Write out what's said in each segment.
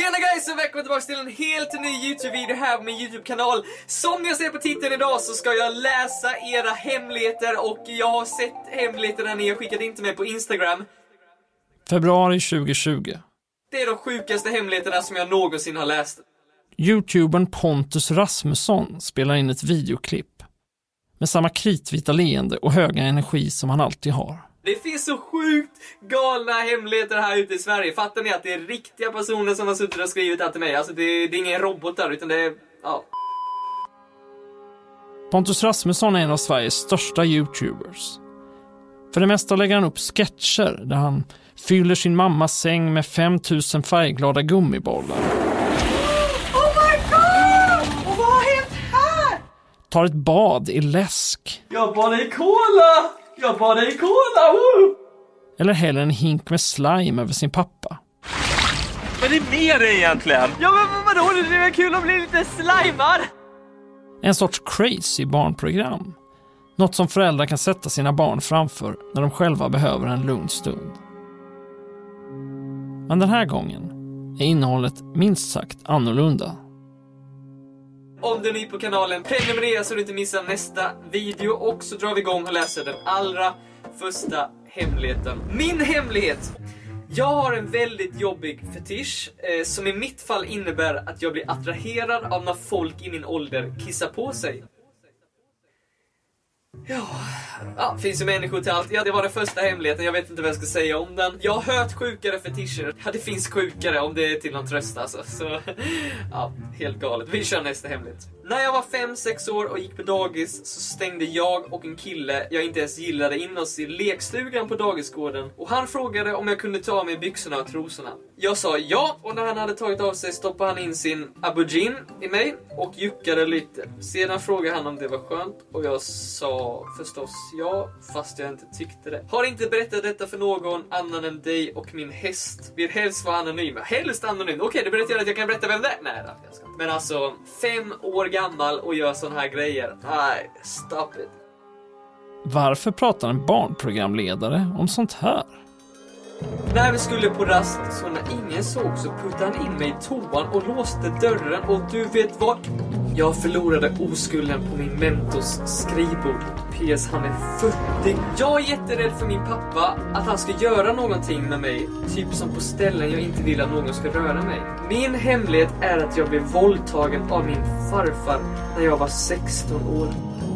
Tjena guys och välkomna tillbaka till en helt ny Youtube-video här på min Youtube-kanal. Som jag ser på titeln idag så ska jag läsa era hemligheter och jag har sett hemligheterna ni har skickat in till mig på Instagram. Februari 2020. Det är de sjukaste hemligheterna som jag någonsin har läst. Youtubern Pontus Rasmusson spelar in ett videoklipp med samma kritvita leende och höga energi som han alltid har. Det finns så sjukt galna hemligheter här ute i Sverige. Fattar ni att det är riktiga personer som har suttit och skrivit det här till mig? Alltså det, det är ingen robotar utan det är, ja. Pontus Rasmusson är en av Sveriges största Youtubers. För det mesta lägger han upp sketcher där han fyller sin mammas säng med 5000 färgglada gummibollar. Oh my god! Och vad har hänt här? Tar ett bad i läsk. Jag badar i cola! Jag badar i cola! Woo! Eller häller en hink med slime över sin pappa. Vad är det med dig egentligen? Ja men vadå, det är väl kul att bli lite slimad? En sorts crazy barnprogram. Något som föräldrar kan sätta sina barn framför när de själva behöver en lugn stund. Men den här gången är innehållet minst sagt annorlunda. Om du är ny på kanalen, prenumerera så du inte missar nästa video och så drar vi igång och läser den allra första hemligheten. Min hemlighet! Jag har en väldigt jobbig fetisch eh, som i mitt fall innebär att jag blir attraherad av när folk i min ålder kissar på sig. Ja, ja, finns ju människor till allt. Ja, det var den första hemligheten. Jag vet inte vad jag ska säga om den. Jag har hört sjukare fetischer. Ja, det finns sjukare om det är till någon tröst alltså. Så, ja, helt galet. Vi kör nästa hemlighet. När jag var 5-6 år och gick på dagis så stängde jag och en kille jag inte ens gillade in oss i lekstugan på dagisgården. Och han frågade om jag kunde ta av mig byxorna och trosorna. Jag sa ja och när han hade tagit av sig stoppade han in sin aubergine i mig och juckade lite. Sedan frågade han om det var skönt och jag sa förstås ja, fast jag inte tyckte det. Har inte berättat detta för någon annan än dig och min häst. Vill helst vara anonym. Helst anonym. Okej, det betyder att jag kan berätta vem det är. Nej, jag ska inte. Men alltså, fem år gammal gammal och gör sådana här grejer. Nej, stop it. Varför pratar en barnprogramledare om sånt här? När vi skulle på rast, så när ingen såg så puttade han in mig i toan och låste dörren och du vet vad? Jag förlorade oskulden på min mentors skrivbord. PS, han är 40. Jag är jätterädd för min pappa, att han ska göra någonting med mig. Typ som på ställen jag inte vill att någon ska röra mig. Min hemlighet är att jag blev våldtagen av min farfar när jag var 16 år.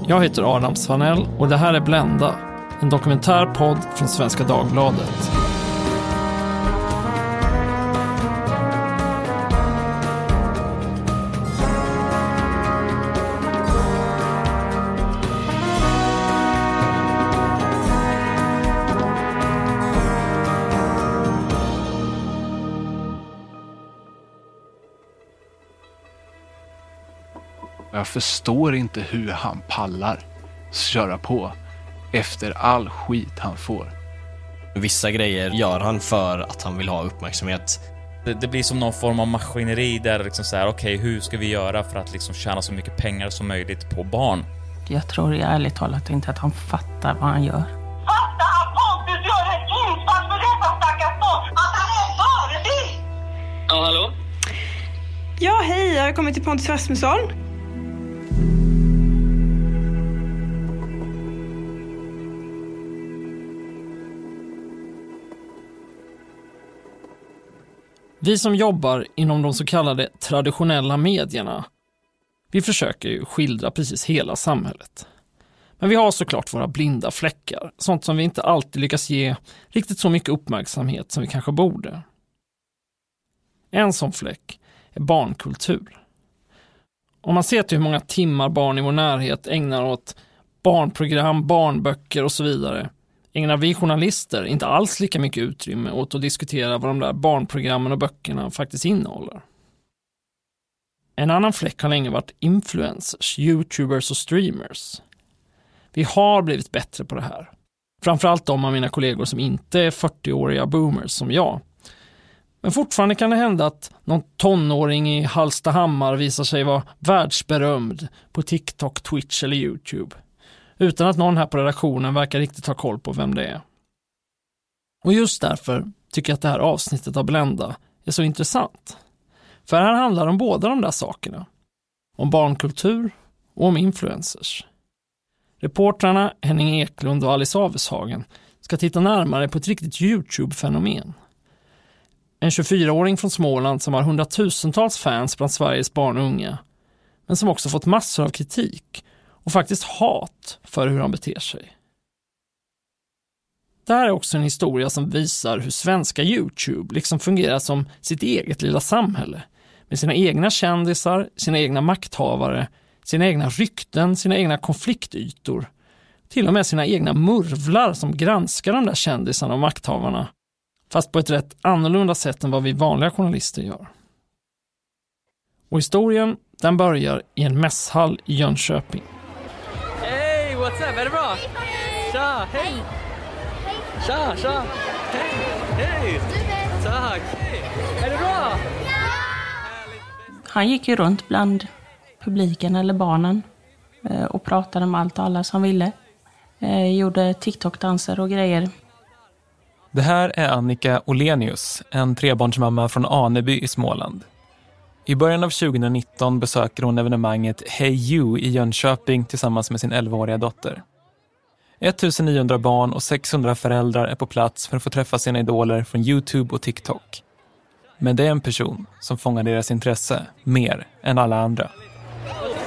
Jag heter Adam Svanell och det här är Blända, en dokumentärpodd från Svenska Dagbladet. Förstår inte hur han pallar köra på efter all skit han får. Vissa grejer gör han för att han vill ha uppmärksamhet. Det, det blir som någon form av maskineri där liksom så här, okej, hur ska vi göra för att liksom tjäna så mycket pengar som möjligt på barn? Jag tror ärligt talat inte att han fattar vad han gör. Fatta att Pontus gör en insats för dessa stackars barn! Att han är en förebild! Ja, hallå? Ja, hej, jag har kommit till Pontus Rasmusson. Vi som jobbar inom de så kallade traditionella medierna, vi försöker ju skildra precis hela samhället. Men vi har såklart våra blinda fläckar, sånt som vi inte alltid lyckas ge riktigt så mycket uppmärksamhet som vi kanske borde. En sån fläck är barnkultur. Om man ser till hur många timmar barn i vår närhet ägnar åt barnprogram, barnböcker och så vidare, ägnar vi journalister inte alls lika mycket utrymme åt att diskutera vad de där barnprogrammen och böckerna faktiskt innehåller. En annan fläck har länge varit influencers, youtubers och streamers. Vi har blivit bättre på det här. Framförallt de av mina kollegor som inte är 40-åriga boomers som jag. Men fortfarande kan det hända att någon tonåring i Hallstahammar visar sig vara världsberömd på TikTok, Twitch eller YouTube. Utan att någon här på redaktionen verkar riktigt ha koll på vem det är. Och just därför tycker jag att det här avsnittet av Blenda är så intressant. För här handlar det om båda de där sakerna. Om barnkultur och om influencers. Reportrarna Henning Eklund och Alice Aveshagen ska titta närmare på ett riktigt YouTube-fenomen. En 24-åring från Småland som har hundratusentals fans bland Sveriges barn och unga, men som också fått massor av kritik och faktiskt hat för hur han beter sig. Det här är också en historia som visar hur svenska Youtube liksom fungerar som sitt eget lilla samhälle med sina egna kändisar, sina egna makthavare, sina egna rykten, sina egna konfliktytor. Till och med sina egna murvlar som granskar de där kändisarna och makthavarna. Fast på ett rätt annorlunda sätt än vad vi vanliga journalister gör. Och historien, den börjar i en mässhall i Jönköping. Up? Är det bra? Tja, hej! Tja, tja! Hej, hej! Tack! Är det bra? Han gick ju runt bland publiken eller barnen eh, och pratade med allt och alla som ville. Eh, Gjorde TikTok-danser och grejer. Det här är Annika Olenius, en trebarnsmamma från Aneby i Småland. I början av 2019 besöker hon evenemanget Hey You i Jönköping tillsammans med sin 11-åriga dotter. 1900 barn och 600 föräldrar är på plats för att få träffa sina idoler från Youtube och TikTok. Men det är en person som fångar deras intresse mer än alla andra.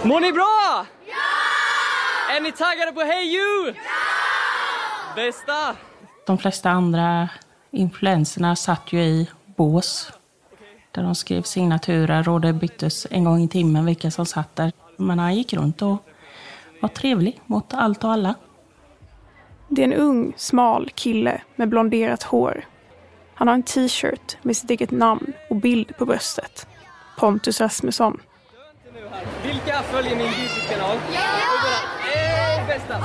Mår ni bra? Ja! Är ni taggade på Hey You? Ja! Bästa! De flesta andra influenserna satt ju i bås. Där de skrev signaturer och det byttes en gång i timmen vilka som satt där. Men han gick runt och var trevlig mot allt och alla. Det är en ung, smal kille med blonderat hår. Han har en t-shirt med sitt eget namn och bild på bröstet. Pontus Rasmusson. Vilka följer min Youtube-kanal? Ja! Bästa!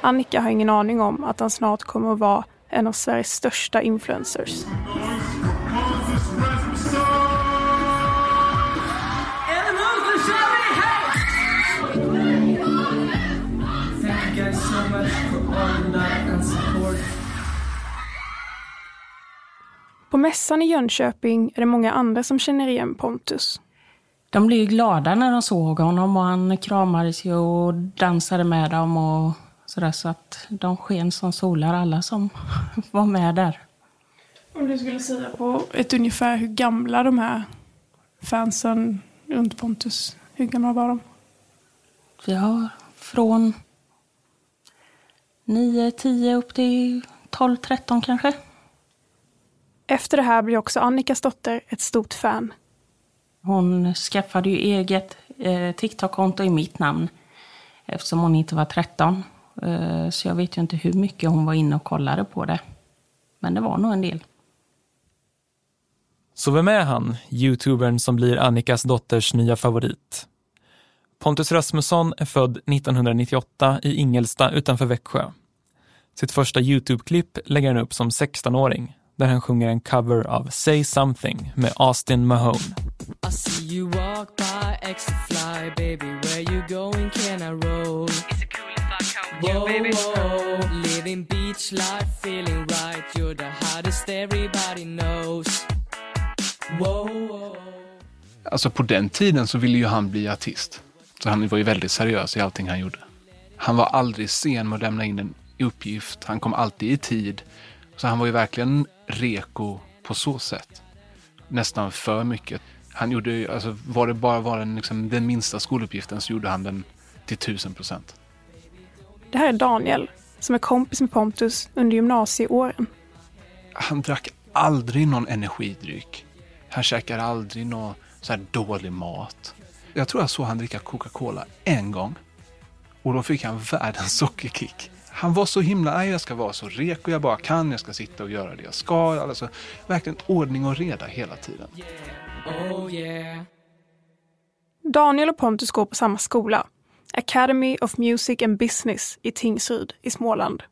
Annika har ingen aning om att han snart kommer att vara en av Sveriges största influencers. På mässan i Jönköping är det många andra som känner igen Pontus. De blev glada när de såg honom och han kramades ju och dansade med dem och sådär så att de sken som solar alla som var med där. Om du skulle säga på ett ungefär hur gamla de här fansen runt Pontus, hur gamla var de? Ja, från 9, 10 upp till 12, 13 kanske. Efter det här blir också Annikas dotter ett stort fan. Hon skaffade ju eget eh, TikTok-konto i mitt namn eftersom hon inte var 13. Eh, så jag vet ju inte hur mycket hon var inne och kollade på det. Men det var nog en del. Så vem är han, youtubern som blir Annikas dotters nya favorit? Pontus Rasmusson är född 1998 i Ingelsta utanför Växjö. Sitt första Youtube-klipp lägger han upp som 16-åring där han sjunger en cover av Say Something med Austin Mahone. I see you baby. Whoa. Living beach life, feeling right. You're the hottest everybody knows. Whoa, whoa. Alltså på den tiden så ville ju han bli artist. Så han var ju väldigt seriös i allting han gjorde. Han var aldrig sen med att lämna in en uppgift. Han kom alltid i tid. Så han var ju verkligen reko på så sätt. Nästan för mycket. Han gjorde ju, alltså var det bara var den, liksom, den minsta skoluppgiften så gjorde han den till tusen procent. Det här är Daniel, som är kompis med Pontus under gymnasieåren. Han drack aldrig någon energidryck. Han käkade aldrig någon så här dålig mat. Jag tror jag såg han dricka Coca-Cola en gång. Och då fick han världens sockerkick. Han var så himla, nej jag ska vara så reko jag bara kan, jag ska sitta och göra det jag ska. Alltså, verkligen ordning och reda hela tiden. Oh yeah. Daniel och Pontus går på samma skola, Academy of Music and Business i Tingsryd i Småland.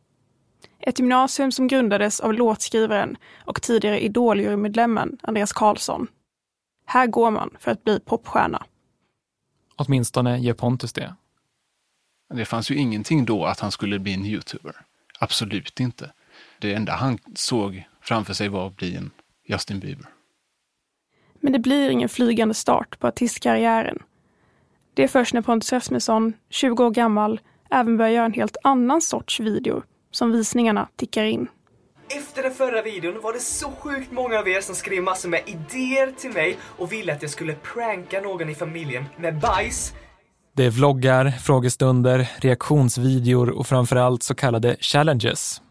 Ett gymnasium som grundades av låtskrivaren och tidigare Idoljurymedlemmen Andreas Karlsson. Här går man för att bli popstjärna. Åtminstone ger Pontus det. Det fanns ju ingenting då att han skulle bli en youtuber. Absolut inte. Det enda han såg framför sig var att bli en Justin Bieber. Men det blir ingen flygande start på artistkarriären. Det är först när Pontus Rasmusson, 20 år gammal, även börjar göra en helt annan sorts video som visningarna tickar in. Efter den förra videon var det så sjukt många av er som skrev massor med idéer till mig och ville att jag skulle pranka någon i familjen med bajs. Det är vloggar, frågestunder, reaktionsvideor och framförallt så kallade challenges.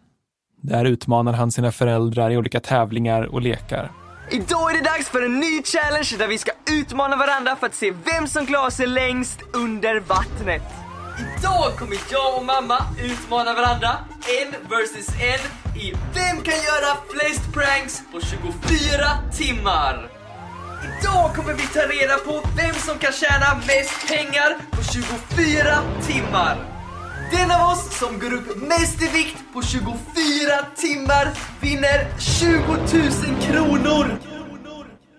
Där utmanar han sina föräldrar i olika tävlingar och lekar. Idag är det dags för en ny challenge där vi ska utmana varandra för att se vem som klarar sig längst under vattnet. Idag kommer jag och mamma utmana varandra, en versus en, i vem kan göra flest pranks på 24 timmar. Idag kommer vi ta reda på vem som kan tjäna mest pengar på 24 timmar. Den av oss som går upp mest i vikt på 24 timmar vinner 20 000 kronor.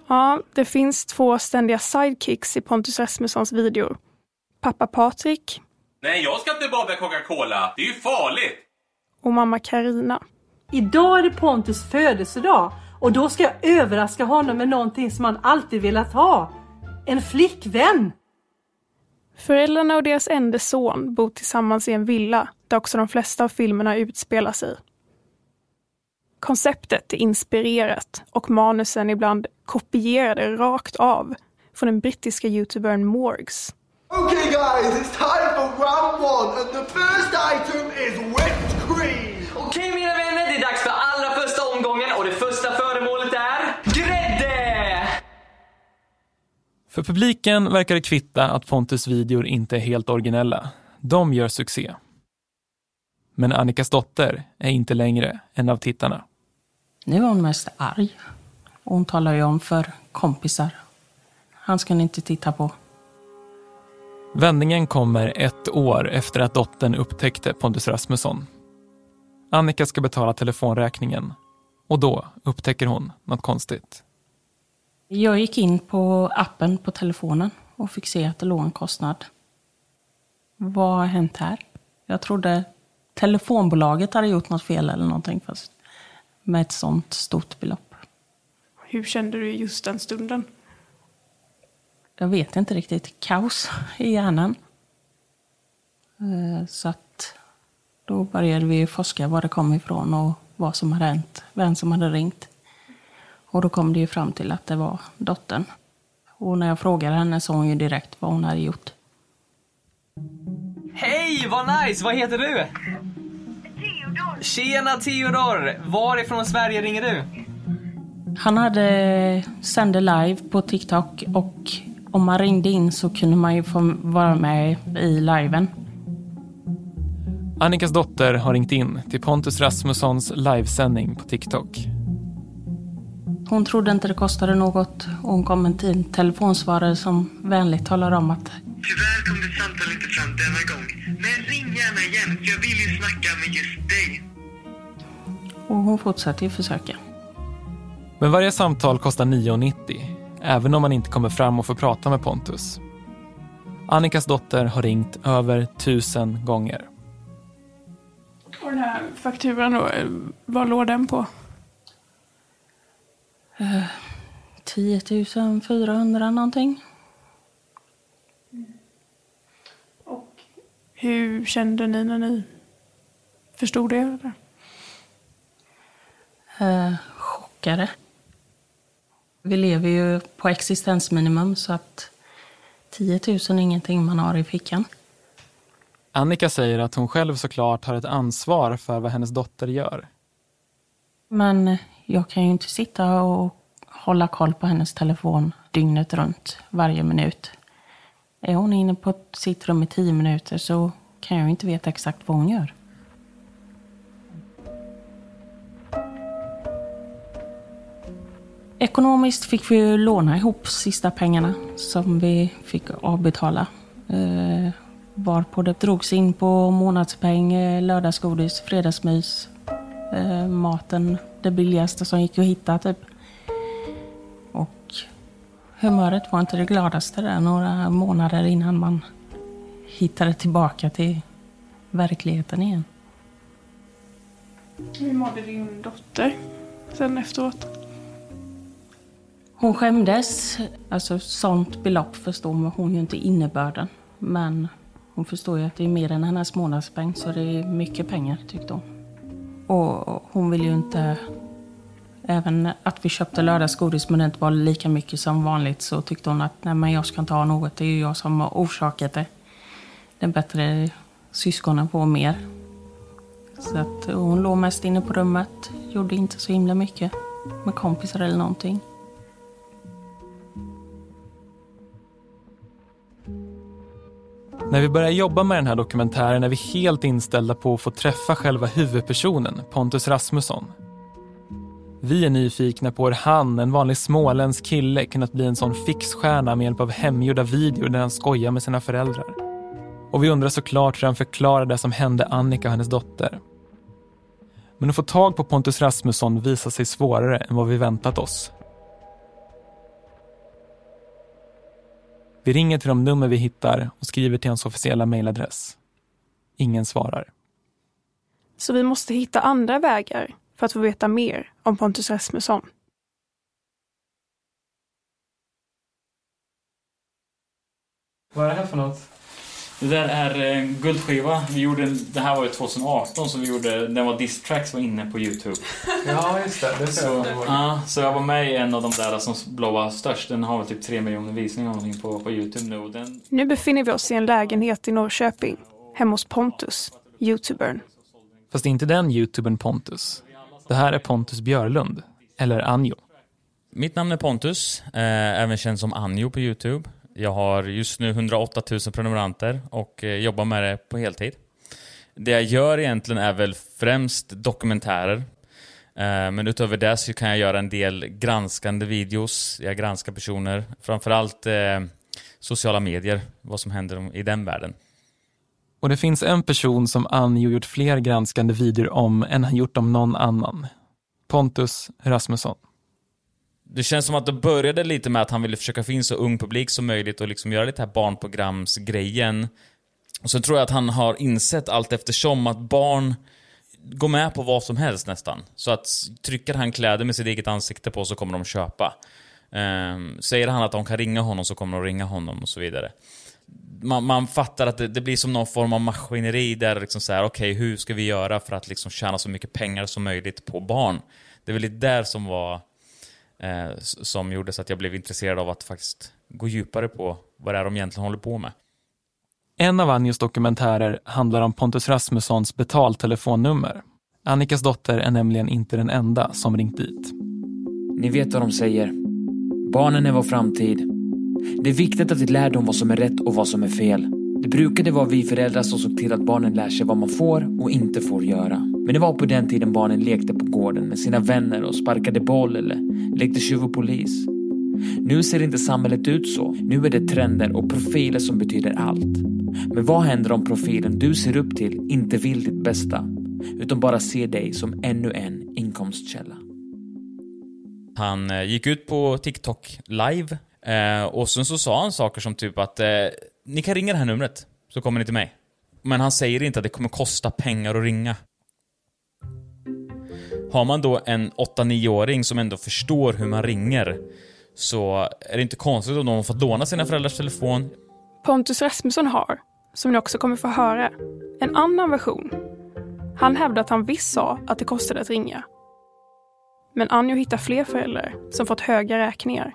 Ja, det finns två ständiga sidekicks i Pontus Rasmussons videor. Pappa Patrik Nej, jag ska inte bada Coca-Cola. Det är ju farligt. och mamma Karina. Idag är det Pontus födelsedag och då ska jag överraska honom med någonting som han alltid velat ha. En flickvän! Föräldrarna och deras enda son bor tillsammans i en villa där också de flesta av filmerna utspelar sig. Konceptet är inspirerat och manusen ibland kopierade rakt av från den brittiska youtubern Morgs. Okay guys, it's time for round one and the first item is whipped cream! Okej mina vänner, det är dags för allra första omgången och det första föremålet är grädde! För publiken verkar det kvitta att Pontus videor inte är helt originella. De gör succé. Men Annikas dotter är inte längre en av tittarna. Nu är hon mest arg. Och hon talar ju om för kompisar. Han ska ni inte titta på. Vändningen kommer ett år efter att dottern upptäckte Pontus Rasmusson. Annika ska betala telefonräkningen och då upptäcker hon något konstigt. Jag gick in på appen på telefonen och fick se att det låg en kostnad. Vad har hänt här? Jag trodde telefonbolaget hade gjort något fel eller någonting fast med ett sånt stort belopp. Hur kände du just den stunden? Jag vet inte riktigt. Kaos i hjärnan. Eh, Så att då började vi forska var det kom ifrån och vad som hade hänt, vem som hade ringt. Och då kom det ju fram till att det var dottern. Och när jag frågade henne sa hon ju direkt vad hon hade gjort. Hej, vad nice! Vad heter du? Theodor. Tjena Theodor! Varifrån Sverige ringer du? Han hade sände live på TikTok och om man ringde in så kunde man ju få vara med i liven. Annikas dotter har ringt in till Pontus Rasmussons livesändning på TikTok. Hon trodde inte det kostade något och hon kom med en telefonsvarare som vänligt talar om att Tyvärr kom ditt samtal inte fram denna gång. Men ring gärna igen, för jag vill ju snacka med just dig. och hon fortsatte ju försöka. Men varje samtal kostar 9,90 även om man inte kommer fram och får prata med Pontus. Annikas dotter har ringt över tusen gånger. Och den här fakturan då, eh, vad låg den på? Eh, 10 400 någonting. Hur kände ni när ni förstod det? Eller? Eh, chockade. Vi lever ju på existensminimum så att 10 000 är ingenting man har i fickan. Annika säger att hon själv såklart har ett ansvar för vad hennes dotter gör. Men jag kan ju inte sitta och hålla koll på hennes telefon dygnet runt, varje minut. Är hon inne på sitt rum i tio minuter så kan jag ju inte veta exakt vad hon gör. Ekonomiskt fick vi ju låna ihop sista pengarna som vi fick avbetala. Eh, varpå det drogs in på månadspeng, eh, lördagsgodis, fredagsmys, eh, maten, det billigaste som gick att hitta typ. Och humöret var inte det gladaste där några månader innan man hittade tillbaka till verkligheten igen. Hur mådde din dotter sen efteråt? Hon skämdes. Alltså sånt belopp förstår hon ju inte innebörden. Men hon förstår ju att det är mer än hennes månadspeng så det är mycket pengar tyckte hon. Och hon ville ju inte... Även att vi köpte lördagsgodis men det inte var lika mycket som vanligt så tyckte hon att nej men jag ska inte ha något, det är ju jag som har orsakat det. Det är bättre syskonen får mer. Så att hon låg mest inne på rummet, gjorde inte så himla mycket med kompisar eller någonting. När vi börjar jobba med den här dokumentären är vi helt inställda på att få träffa själva huvudpersonen, Pontus Rasmusson. Vi är nyfikna på hur han, en vanlig småländsk kille, kunnat bli en sån fixstjärna med hjälp av hemgjorda videor där han skojar med sina föräldrar. Och vi undrar såklart hur han förklarar det som hände Annika och hennes dotter. Men att få tag på Pontus Rasmusson visar sig svårare än vad vi väntat oss. Vi ringer till de nummer vi hittar och skriver till hans officiella mejladress. Ingen svarar. Så vi måste hitta andra vägar för att få veta mer om Pontus Rasmusson. Vad är det här för något? Det där är en guldskiva. Vi gjorde, det här var ju 2018 så vi gjorde, den var diss tracks var inne på Youtube. Ja, just det. det så, ja, så jag var med i en av de där som blåa störst. Den har väl typ 3 miljoner visningar någonting på, på Youtube nu. Den... Nu befinner vi oss i en lägenhet i Norrköping, hemma hos Pontus, youtubern. Fast inte den youtubern Pontus. Det här är Pontus Björlund, eller Anjo. Mitt namn är Pontus, eh, även känd som Anjo på Youtube. Jag har just nu 108 000 prenumeranter och eh, jobbar med det på heltid. Det jag gör egentligen är väl främst dokumentärer. Eh, men utöver det så kan jag göra en del granskande videos. Jag granskar personer, framförallt eh, sociala medier, vad som händer i den världen. Och det finns en person som Anjo gjort fler granskande videor om än han gjort om någon annan. Pontus Rasmusson. Det känns som att det började lite med att han ville försöka få in så ung publik som möjligt och liksom göra lite här barnprogramsgrejen. Och sen tror jag att han har insett allt eftersom att barn går med på vad som helst nästan. Så att trycker han kläder med sitt eget ansikte på så kommer de köpa. Um, säger han att de kan ringa honom så kommer de ringa honom och så vidare. Man, man fattar att det, det, blir som någon form av maskineri där liksom så här, okej, okay, hur ska vi göra för att liksom tjäna så mycket pengar som möjligt på barn? Det är väl lite där som var eh, som gjorde så att jag blev intresserad av att faktiskt gå djupare på vad det är de egentligen håller på med. En av Anjos dokumentärer handlar om Pontus Rasmussons betaltelefonnummer. Annikas dotter är nämligen inte den enda som ringt dit. Ni vet vad de säger. Barnen är vår framtid. Det är viktigt att vi lär dem vad som är rätt och vad som är fel. Det brukade vara vi föräldrar som såg till att barnen lär sig vad man får och inte får göra. Men det var på den tiden barnen lekte skolgården med sina vänner och sparkade boll eller lekte tjuv och polis. Nu ser inte samhället ut så. Nu är det trender och profiler som betyder allt. Men vad händer om profilen du ser upp till inte vill ditt bästa, utan bara ser dig som ännu en inkomstkälla? Han eh, gick ut på TikTok live eh, och sen så sa han saker som typ att eh, ni kan ringa det här numret, så kommer ni till mig. Men han säger inte att det kommer kosta pengar att ringa. Har man då en 8-9-åring som ändå förstår hur man ringer så är det inte konstigt om de fått låna sina föräldrars telefon. Pontus Rasmusson har, som ni också kommer få höra, en annan version. Han hävdar att han visst sa att det kostade att ringa. Men Anjo hittar fler föräldrar som fått höga räkningar.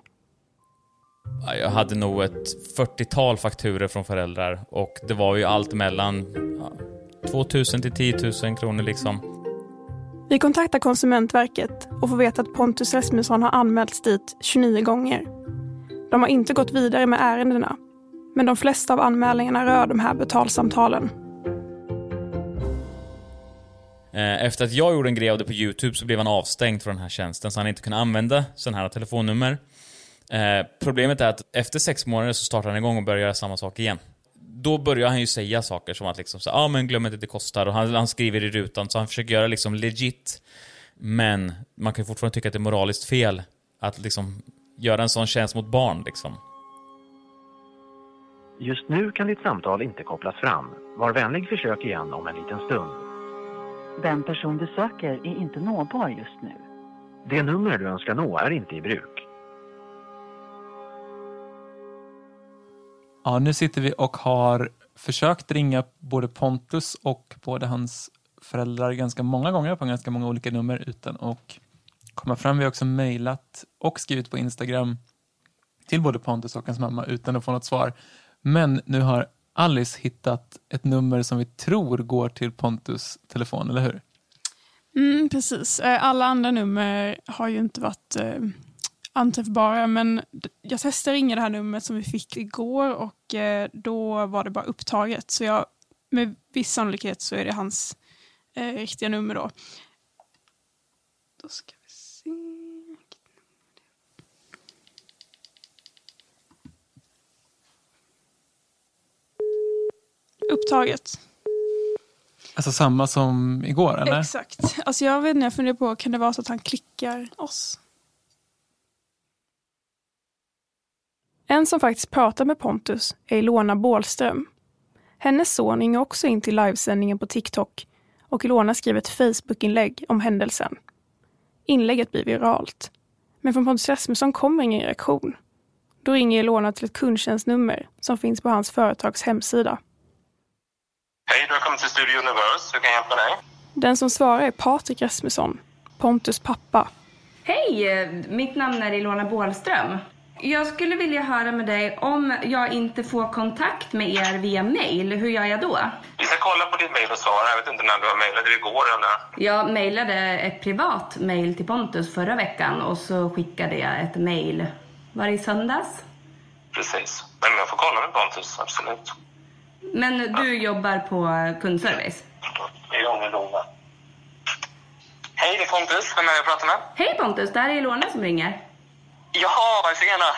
Jag hade nog ett 40-tal fakturer från föräldrar och det var ju allt mellan ja, 2000 till 10 000 kronor liksom. Vi kontaktar Konsumentverket och får veta att Pontus Rasmusson har anmälts dit 29 gånger. De har inte gått vidare med ärendena, men de flesta av anmälningarna rör de här betalsamtalen. Eh, efter att jag gjorde en grej av det på Youtube så blev han avstängd från den här tjänsten så han inte kunde använda sådana här telefonnummer. Eh, problemet är att efter sex månader så startar han igång och börjar göra samma sak igen då börjar han ju säga saker som att liksom ja ah, men glöm inte att det kostar och han, han, skriver i rutan så han försöker göra liksom legit. Men man kan ju fortfarande tycka att det är moraliskt fel att liksom göra en sån tjänst mot barn liksom. Just nu kan ditt samtal inte kopplas fram. Var vänlig försök igen om en liten stund. Den person du söker är inte nåbar just nu. Det nummer du önskar nå är inte i bruk. Ja, nu sitter vi och har försökt ringa både Pontus och både hans föräldrar ganska många gånger på ganska många olika nummer utan att komma fram. Vi har också mejlat och skrivit på Instagram till både Pontus och hans mamma utan att få något svar. Men nu har Alice hittat ett nummer som vi tror går till Pontus telefon, eller hur? Mm, precis. Eh, alla andra nummer har ju inte varit eh, anträffbara men jag testade ringa det här numret som vi fick igår och eh, då var det bara upptaget. Så jag, med viss sannolikhet så är det hans eh, riktiga nummer då. Då ska vi se. Upptaget. Alltså samma som igår, eller? Exakt. Alltså jag vet inte, jag funderar på, kan det vara så att han klickar oss? En som faktiskt pratar med Pontus är Ilona Bålström. Hennes son ringer också in till livesändningen på TikTok och Ilona skriver ett Facebook-inlägg om händelsen. Inlägget blir viralt. Men från Pontus Rasmusson kommer ingen reaktion. Då ringer Ilona till ett kundtjänstnummer som finns på hans företags hemsida. Hej, du har kommit till Studio Universe. Hur kan jag hjälpa dig? Den som svarar är Patrik Rasmusson, Pontus pappa. Hej, mitt namn är Ilona Bålström. Jag skulle vilja höra med dig om jag inte får kontakt med er via mail, hur gör jag då? Vi ska kolla på ditt mejl och svara. Jag vet inte när du har mejlat. Det igår eller? Jag mejlade ett privat mejl till Pontus förra veckan och så skickade jag ett mejl. Var det i söndags? Precis. Men jag får kolla med Pontus, absolut. Men du jobbar på kundservice? Jag med Lova. Hej, det är Pontus. Vem är det jag pratar med? Hej Pontus, det här är Ilona som ringer. Jaha, tjena!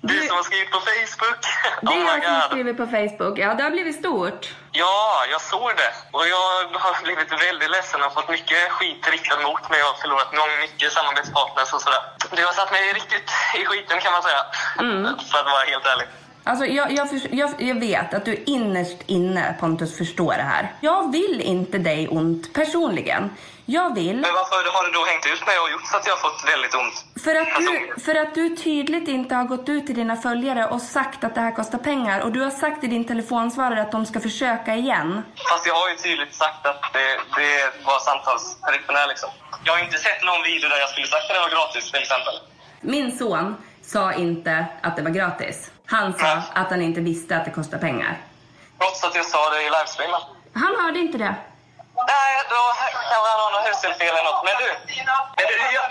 Du som har skrivit på Facebook. Det är oh jag som god. skriver på Facebook. Ja, det har blivit stort. Ja, jag såg det. Och jag har blivit väldigt ledsen och fått mycket skit riktat mot mig. Jag har förlorat mycket samarbetspartners och sådär. Det har satt mig riktigt i skiten kan man säga. För att vara helt ärlig. Alltså, jag, jag, jag, jag vet att du innerst inne, Pontus, förstår det här. Jag vill inte dig ont personligen. Jag vill... Men varför har du då hängt ut mig och gjort så att jag har fått väldigt ont? För att, du, för att du tydligt inte har gått ut till dina följare och sagt att det här kostar pengar. Och du har sagt i din telefonsvarare att de ska försöka igen. Fast jag har ju tydligt sagt att det, det var samtalstarifferna liksom. Jag har inte sett någon video där jag skulle sagt att det var gratis till exempel. Min son sa inte att det var gratis. Han sa att han inte visste att det kostar pengar. Trots att jag sa det i livestreamen. Han hörde inte det. Nej, då kanske han har något hörselfel eller något. Men du, men du jag,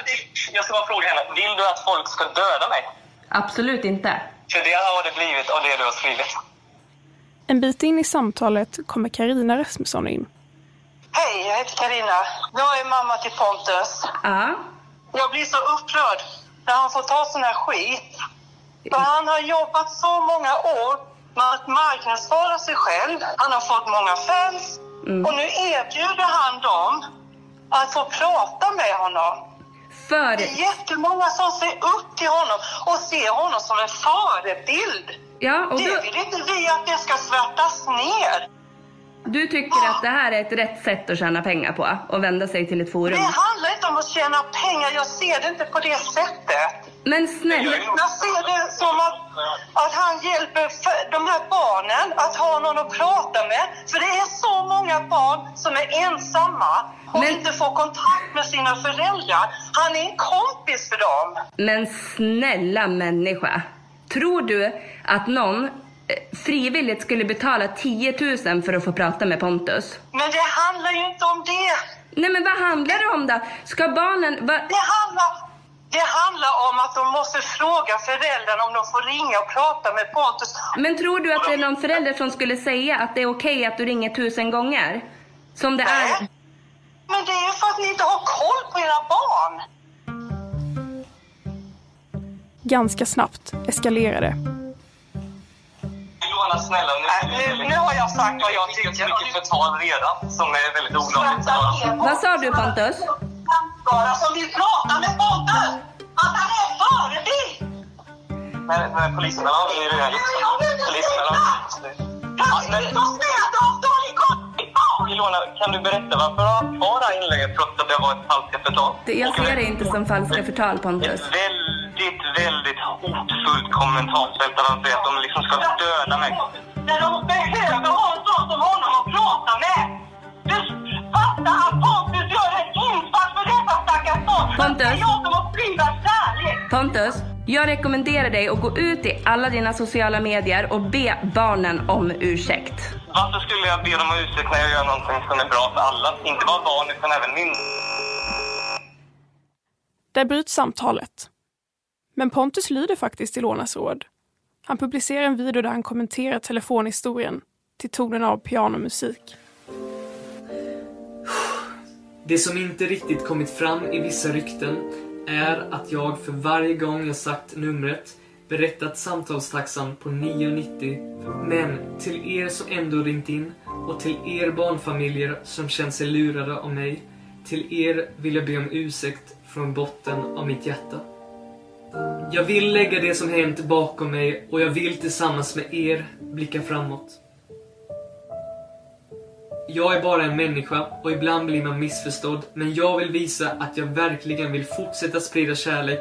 jag ska bara fråga henne. Vill du att folk ska döda mig? Absolut inte. För det har det blivit av det du har skrivit. En bit in i samtalet kommer Karina Rasmusson in. Hej, jag heter Karina. Jag är mamma till Pontus. Ja. Jag blir så upprörd när han får ta sån här skit. För han har jobbat så många år med att marknadsföra sig själv. Han har fått många fans. Mm. Och nu erbjuder han dem att få prata med honom. För... Det är jättemånga som ser upp till honom och ser honom som en förebild. Ja, och det du- vill inte vi att det ska svärtas ner. Du tycker att det här är ett rätt sätt att tjäna pengar på och vända sig till ett forum. Det handlar inte om att tjäna pengar. Jag ser det inte på det sättet. Men snälla... Jag ser det som att, att han hjälper de här barnen att ha någon att prata med. För det är så många barn som är ensamma och inte får kontakt med sina föräldrar. Han är en kompis för dem. Men snälla människa. Tror du att någon eh, frivilligt skulle betala 10 000 för att få prata med Pontus? Men det handlar ju inte om det. Nej men vad handlar det om då? Ska barnen... Va... Det handlar, det handlar om att de måste fråga föräldrarna om de får ringa och prata med Pontus. Men tror du att det är någon förälder som skulle säga att det är okej att du ringer tusen gånger? Som det är... Men det är ju för att ni inte har koll på era barn. Ganska snabbt eskalerar det. Johanna, snälla. Nu, nu, nu har jag sagt vad jag tycker. Det är mycket förtal redan som är väldigt olagligt. Vad sa du Pontus? Bara som vill prata med Pontus. Att han är en förebild. Men, men poliserna har ju redan gjort Poliserna har... Ilona, kan du berätta varför har har det här inlägget trots att det var ett falskt förtal? Det- Jag ser det inte som falska förtal Pontus. Ett väldigt, väldigt hotfullt kommentarsfält där de säger att de liksom ska döda mig. Pontus? Pontus, jag rekommenderar dig att gå ut i alla dina sociala medier och be barnen om ursäkt. Varför skulle jag be dem om ursäkt när jag gör någonting som är bra för alla? Inte bara barn utan även myndigheter. Där bryts samtalet. Men Pontus lyder faktiskt Ilonas råd. Han publicerar en video där han kommenterar telefonhistorien till tonen av pianomusik. Det som inte riktigt kommit fram i vissa rykten är att jag för varje gång jag sagt numret berättat samtalstaxan på 9,90. Men till er som ändå ringt in och till er barnfamiljer som känt sig lurade av mig. Till er vill jag be om ursäkt från botten av mitt hjärta. Jag vill lägga det som hänt bakom mig och jag vill tillsammans med er blicka framåt. Jag är bara en människa och ibland blir man missförstådd. Men jag vill visa att jag verkligen vill fortsätta sprida kärlek,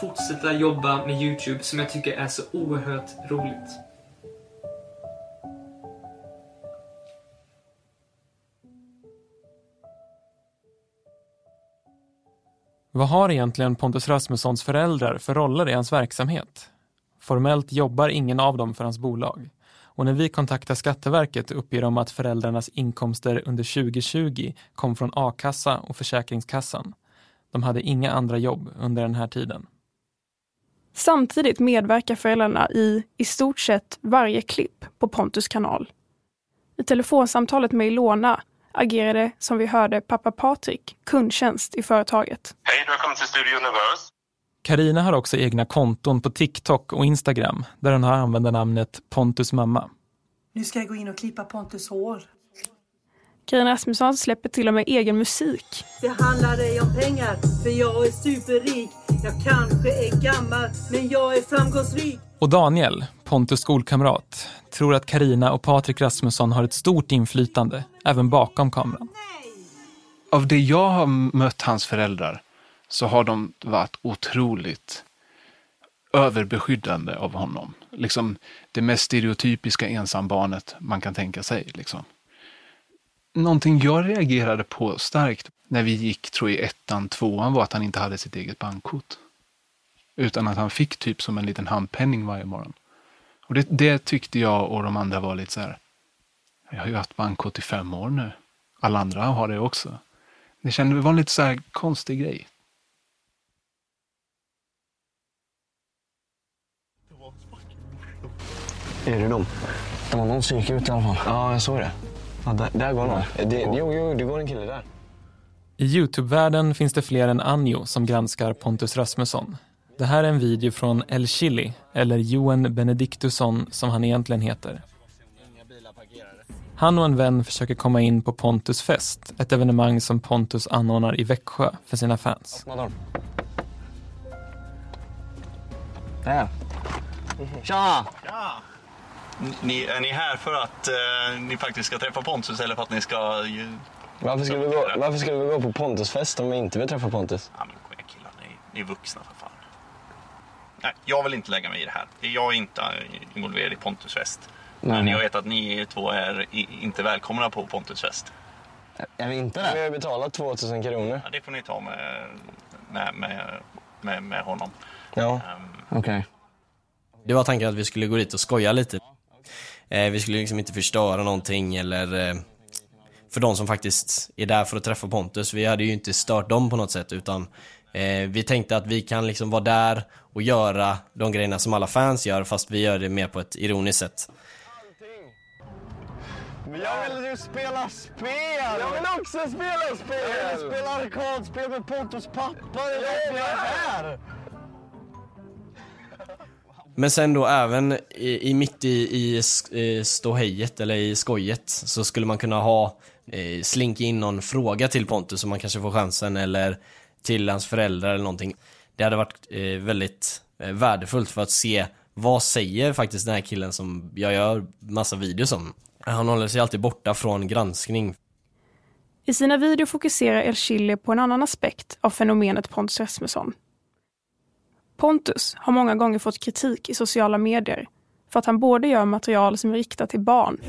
fortsätta jobba med Youtube som jag tycker är så oerhört roligt. Vad har egentligen Pontus Rasmussons föräldrar för roller i hans verksamhet? Formellt jobbar ingen av dem för hans bolag. Och när vi kontaktar Skatteverket uppger de att föräldrarnas inkomster under 2020 kom från a-kassa och Försäkringskassan. De hade inga andra jobb under den här tiden. Samtidigt medverkar föräldrarna i i stort sett varje klipp på Pontus kanal. I telefonsamtalet med Ilona agerade, som vi hörde, pappa Patrik kundtjänst i företaget. Hej, du har kommit till Studio Universe. Karina har också egna konton på TikTok och Instagram där hon har användarnamnet Pontus mamma. Nu ska jag gå in och klippa Pontus hår. Carina Rasmusson släpper till och med egen musik. Det handlar ej om pengar, för jag är superrik. Jag kanske är gammal, men jag är framgångsrik. Och Daniel, Pontus skolkamrat, tror att Karina och Patrik Rasmusson har ett stort inflytande, även bakom kameran. Av det jag har mött hans föräldrar så har de varit otroligt överbeskyddande av honom. Liksom det mest stereotypiska ensambarnet man kan tänka sig. Liksom. Någonting jag reagerade på starkt när vi gick, tror jag, i ettan, tvåan var att han inte hade sitt eget bankkort. Utan att han fick typ som en liten handpenning varje morgon. Och det, det tyckte jag och de andra var lite så här. Jag har ju haft bankkort i fem år nu. Alla andra har det också. Det kändes, det var en lite så här konstig grej. Är det var någon som gick ut i alla fall. Ja, jag såg det. Ja, där, där går någon. Det, jo, jo, det går en kille där. I Youtube-världen finns det fler än Anjo som granskar Pontus Rasmusson. Det här är en video från El Chili, eller Johan Benediktusson som han egentligen heter. Han och en vän försöker komma in på Pontus fest, ett evenemang som Pontus anordnar i Växjö för sina fans. Där. Tja! Ni, är ni här för att eh, ni faktiskt ska träffa Pontus eller för att ni ska... ju- Varför skulle, vi gå, varför skulle vi gå på Pontus fest om vi inte vill träffa Pontus? Ja, men kom igen killar, ni, ni är vuxna för fan. Nej, jag vill inte lägga mig i det här. Jag är inte eh, involverad i Pontus fest. Nej, Men jag vet att ni två är i, inte välkomna på Pontus fest. Är vi inte det? Vi har betalat 2000 kronor. Ja, det får ni ta med, med, med, med, med honom. Ja, okej. Det var tanken att vi skulle gå dit och skoja lite. Eh, vi skulle liksom inte förstöra någonting eller eh, för de som faktiskt är där för att träffa Pontus. Vi hade ju inte stört dem på något sätt utan eh, vi tänkte att vi kan liksom vara där och göra de grejerna som alla fans gör fast vi gör det mer på ett ironiskt sätt. Men jag vill ju spela spel! Jag vill också spela spel! Jag vill spela arkadspel med Pontus pappa. Det är därför jag är här! Men sen då även i, i mitt i, i ståhejet eller i skojet så skulle man kunna ha eh, slinka in någon fråga till Pontus som man kanske får chansen eller till hans föräldrar eller någonting. Det hade varit eh, väldigt eh, värdefullt för att se vad säger faktiskt den här killen som jag gör massa videos om. Han håller sig alltid borta från granskning. I sina videor fokuserar El Chile på en annan aspekt av fenomenet Pontus Rasmusson. Pontus har många gånger fått kritik i sociala medier för att han både gör material som är riktat till barn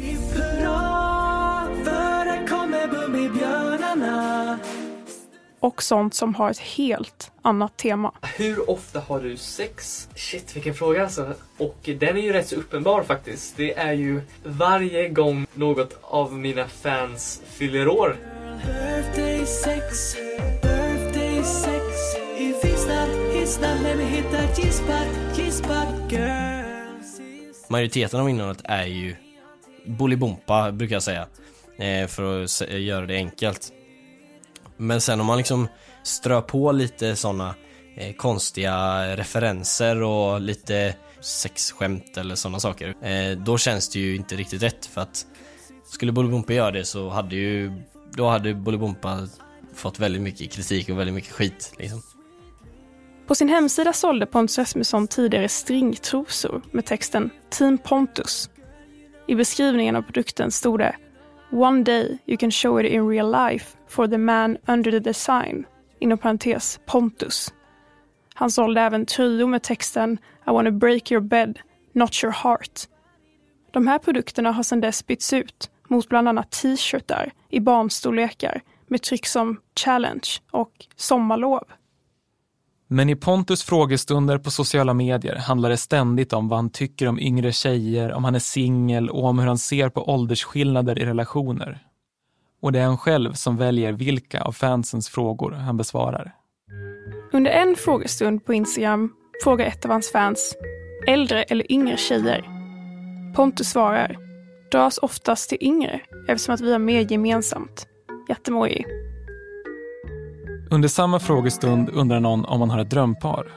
och sånt som har ett helt annat tema. Hur ofta har du sex? Shit, vilken fråga alltså. Och den är ju rätt så uppenbar faktiskt. Det är ju varje gång något av mina fans fyller år. Birthday sex, birthday sex Majoriteten av innehållet är ju Bolibompa brukar jag säga. Eh, för att eh, göra det enkelt. Men sen om man liksom strör på lite sådana eh, konstiga referenser och lite sexskämt eller sådana saker. Eh, då känns det ju inte riktigt rätt för att skulle Bolibompa göra det så hade ju då hade Bolibompa fått väldigt mycket kritik och väldigt mycket skit liksom. På sin hemsida sålde Pontus Rasmusson tidigare stringtrosor med texten Team Pontus. I beskrivningen av produkten stod det One day you can show it in real life for the man under the design, inom parentes Pontus. Han sålde även tröjor med texten I wanna break your bed, not your heart. De här produkterna har sedan dess bytts ut mot bland annat t-shirtar i barnstorlekar med tryck som Challenge och Sommarlov. Men i Pontus frågestunder på sociala medier handlar det ständigt om vad han tycker om yngre tjejer, om han är singel och om hur han ser på åldersskillnader i relationer. Och det är han själv som väljer vilka av fansens frågor han besvarar. Under en frågestund på Instagram frågar ett av hans fans äldre eller yngre tjejer. Pontus svarar dras oftast till yngre eftersom att vi har mer gemensamt. Jättemoji. Under samma frågestund undrar någon om han har ett drömpar.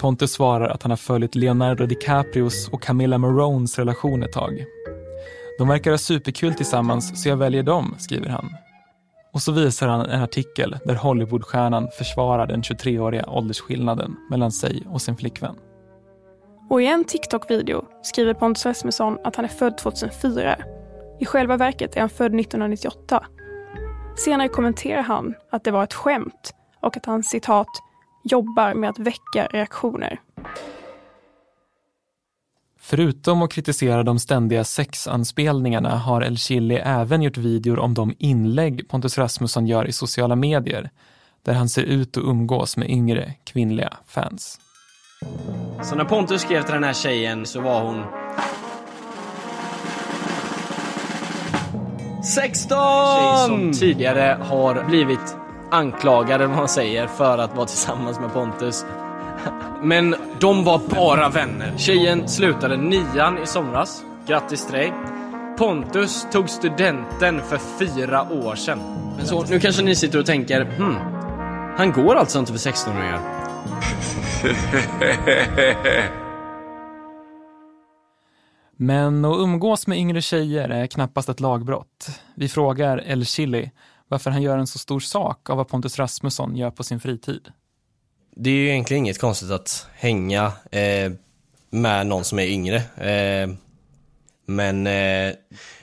Pontus svarar att han har följt Leonardo DiCaprios och Camilla Marones relation ett tag. De verkar ha superkul tillsammans så jag väljer dem, skriver han. Och så visar han en artikel där Hollywoodstjärnan försvarar den 23-åriga åldersskillnaden mellan sig och sin flickvän. Och i en TikTok-video skriver Pontus Rasmusson att han är född 2004. I själva verket är han född 1998. Senare kommenterar han att det var ett skämt och att han citat jobbar med att väcka reaktioner. Förutom att kritisera de ständiga sexanspelningarna har El Chili även gjort videor om de inlägg Pontus Rasmusson gör i sociala medier, där han ser ut att umgås med yngre kvinnliga fans. Så när Pontus skrev till den här tjejen så var hon 16! Tjej som tidigare har blivit anklagad, eller vad man säger, för att vara tillsammans med Pontus. Men de var bara vänner. Tjejen slutade nian i somras. Grattis till dig. Pontus tog studenten för fyra år sedan. Men så, nu kanske ni sitter och tänker, hmm, han går alltså inte för 16-åringar. Men att umgås med yngre tjejer är knappast ett lagbrott. Vi frågar El Chili varför han gör en så stor sak av vad Pontus Rasmusson gör på sin fritid. Det är ju egentligen inget konstigt att hänga eh, med någon som är yngre. Eh, men eh,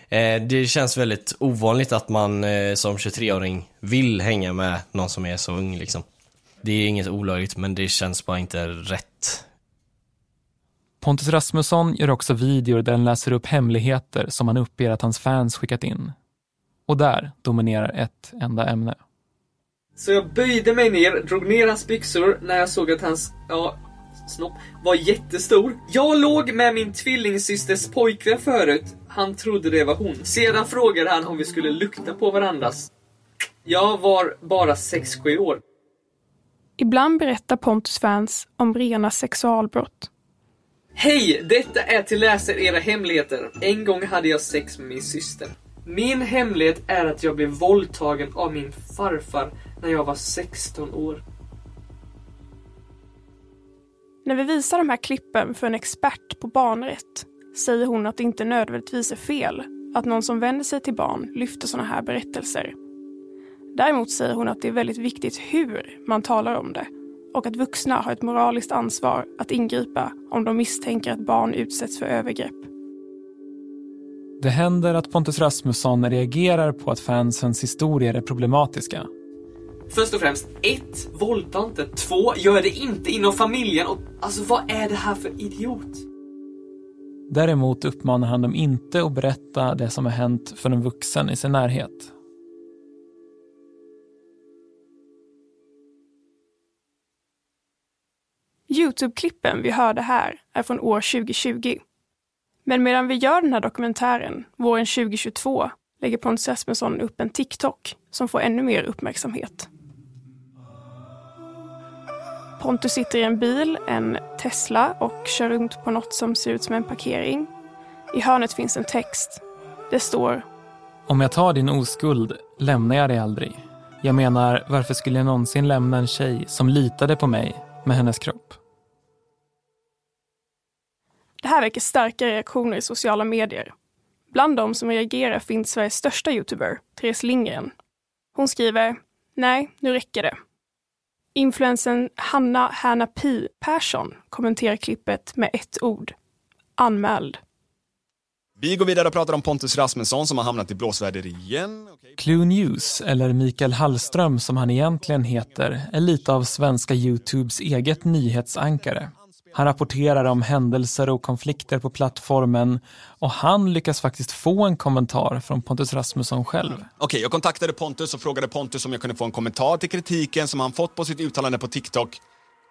eh det känns väldigt ovanligt att man eh, som 23-åring vill hänga med någon som är så ung liksom. Det är inget olagligt men det känns bara inte rätt. Pontus Rasmusson gör också videor där han läser upp hemligheter som han uppger att hans fans skickat in. Och där dominerar ett enda ämne. Så jag böjde mig ner, drog ner hans byxor när jag såg att hans, ja, snopp var jättestor. Jag låg med min tvillingsysters pojkvän förut. Han trodde det var hon. Sedan frågade han om vi skulle lukta på varandras. Jag var bara 6-7 år. Ibland berättar Pontus fans om rena sexualbrott. Hej! Detta är till läser era hemligheter. En gång hade jag sex med min syster. Min hemlighet är att jag blev våldtagen av min farfar när jag var 16 år. När vi visar de här klippen för en expert på barnrätt säger hon att det inte nödvändigtvis är fel att någon som vänder sig till barn lyfter sådana här berättelser. Däremot säger hon att det är väldigt viktigt hur man talar om det och att vuxna har ett moraliskt ansvar att ingripa om de misstänker att barn utsätts för övergrepp. Det händer att Pontus Rasmusson reagerar på att fansens historier är problematiska. Först och främst, ett, Våldta inte. Två, Gör det inte inom familjen. Och, alltså vad är det här för idiot? Däremot uppmanar han dem inte att berätta det som har hänt för en vuxen i sin närhet. Youtube-klippen vi hörde här är från år 2020. Men medan vi gör den här dokumentären, våren 2022, lägger Pontus Esmensson upp en TikTok som får ännu mer uppmärksamhet. Pontus sitter i en bil, en Tesla, och kör runt på något som ser ut som en parkering. I hörnet finns en text. Det står Om jag tar din oskuld lämnar jag dig aldrig. Jag menar, varför skulle jag någonsin lämna en tjej som litade på mig med hennes kropp? Det här väcker starka reaktioner i sociala medier. Bland de som reagerar finns Sveriges största youtuber, Therese Lindgren. Hon skriver, nej, nu räcker det. Influensen Hanna Härna Pi Persson kommenterar klippet med ett ord. Anmäld. Vi går vidare och pratar om Pontus Rasmusson som har hamnat i blåsväder igen. Clue News, eller Mikael Hallström som han egentligen heter, är lite av svenska Youtubes eget nyhetsankare. Han rapporterar om händelser och konflikter på plattformen och han lyckas faktiskt få en kommentar från Pontus Rasmusson själv. Okej, jag kontaktade Pontus och frågade Pontus om jag kunde få en kommentar till kritiken som han fått på sitt uttalande på TikTok.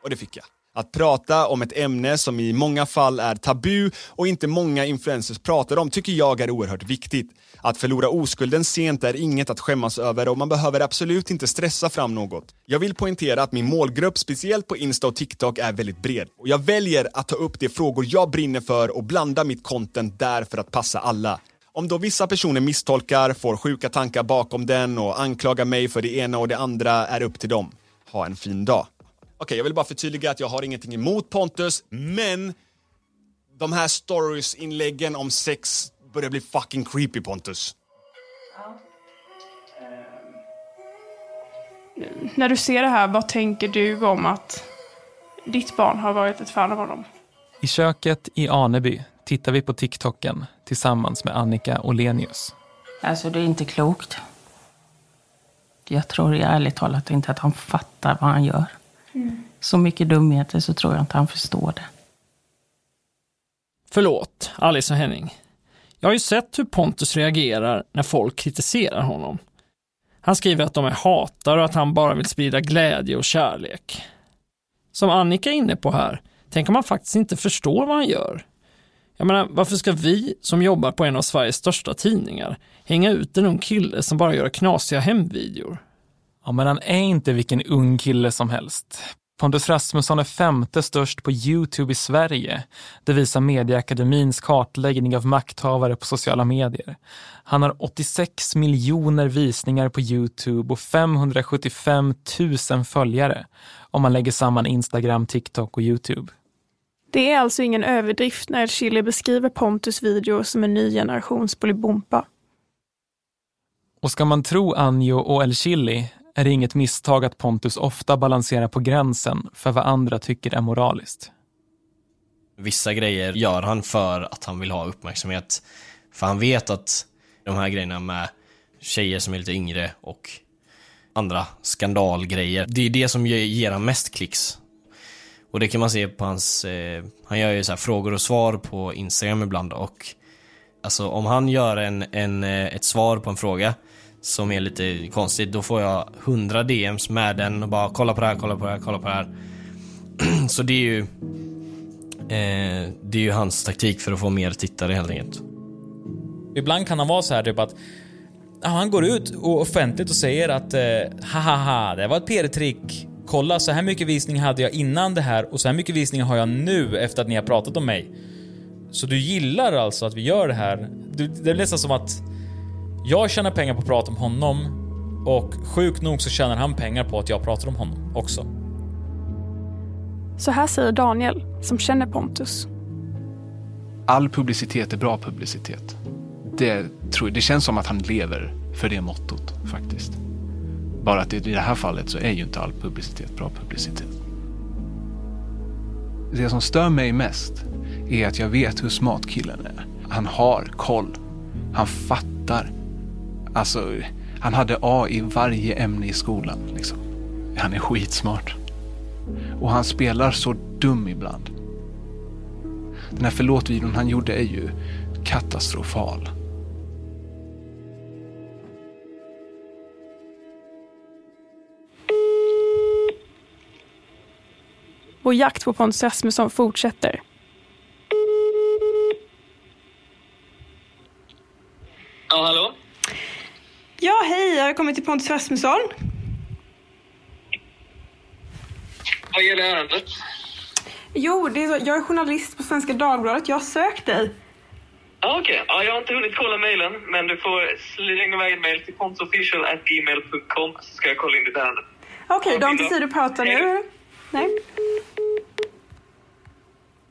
Och det fick jag. Att prata om ett ämne som i många fall är tabu och inte många influencers pratar om tycker jag är oerhört viktigt. Att förlora oskulden sent är inget att skämmas över och man behöver absolut inte stressa fram något. Jag vill poängtera att min målgrupp, speciellt på Insta och TikTok, är väldigt bred. Och jag väljer att ta upp de frågor jag brinner för och blanda mitt content där för att passa alla. Om då vissa personer misstolkar, får sjuka tankar bakom den och anklagar mig för det ena och det andra är upp till dem. Ha en fin dag. Okej, jag vill bara förtydliga att jag har ingenting emot Pontus, men de här stories-inläggen om sex börjar bli fucking creepy Pontus. När du ser det här, vad tänker du om att ditt barn har varit ett fan av honom? I köket i Aneby tittar vi på TikToken tillsammans med Annika Olenius. Alltså det är inte klokt. Jag tror ärligt talat inte att han fattar vad han gör. Mm. Så mycket dumheter så tror jag inte han förstår det. Förlåt, Alice och Henning. Jag har ju sett hur Pontus reagerar när folk kritiserar honom. Han skriver att de är hatare och att han bara vill sprida glädje och kärlek. Som Annika är inne på här, tänk om han faktiskt inte förstår vad han gör. Jag menar, varför ska vi som jobbar på en av Sveriges största tidningar hänga ut en ung kille som bara gör knasiga hemvideor? Ja, men han är inte vilken ung kille som helst. Pontus Rasmusson är femte störst på Youtube i Sverige. Det visar Medieakademins kartläggning av makthavare på sociala medier. Han har 86 miljoner visningar på Youtube och 575 000 följare om man lägger samman Instagram, TikTok och Youtube. Det är alltså ingen överdrift när El Chili beskriver Pontus videor som en ny generations Bolibompa. Och ska man tro Anjo och El Chili är det inget misstag att Pontus ofta balanserar på gränsen för vad andra tycker är moraliskt. Vissa grejer gör han för att han vill ha uppmärksamhet. För han vet att de här grejerna med tjejer som är lite yngre och andra skandalgrejer, det är det som ger, han mest klicks. Och det kan man se på hans, eh, han gör ju så frågor och svar på Instagram ibland och alltså om han gör en, en, eh, ett svar på en fråga som är lite konstigt, då får jag 100 DMs med den och bara kolla på det här, kolla på det här, kolla på det här. Så det är ju eh, Det är ju hans taktik för att få mer tittare helt enkelt. Ibland kan han vara så här typ att han går ut och offentligt och säger att eh, haha, det var ett PR-trick. Kolla, så här mycket visning hade jag innan det här och så här mycket visningar har jag nu efter att ni har pratat om mig. Så du gillar alltså att vi gör det här? Du, det är nästan som att jag tjänar pengar på att prata om honom och sjukt nog så tjänar han pengar på att jag pratar om honom också. Så här säger Daniel, som känner Pontus. All publicitet är bra publicitet. Det, tror jag, det känns som att han lever för det mottot faktiskt. Bara att i det här fallet så är ju inte all publicitet bra publicitet. Det som stör mig mest är att jag vet hur smart killen är. Han har koll. Han fattar. Alltså, han hade A i varje ämne i skolan. Liksom. Han är skitsmart. Och han spelar så dum ibland. Den här förlåt-videon han gjorde är ju katastrofal. Vår jakt på Pontus Rasmusson fortsätter. Ja, hallå? Ja, hej, jag har kommit till Pontus Rasmusson. Vad gäller ärendet? Jo, det är så, jag är journalist på Svenska Dagbladet. Jag har sökt dig. Ja, okej. Ja, jag har inte hunnit kolla mejlen, men du får slänga iväg ett mejl till pontusofficial.gmail.com så ska jag kolla in ditt ärende. Okej, du har inte tid att prata nu? Nej.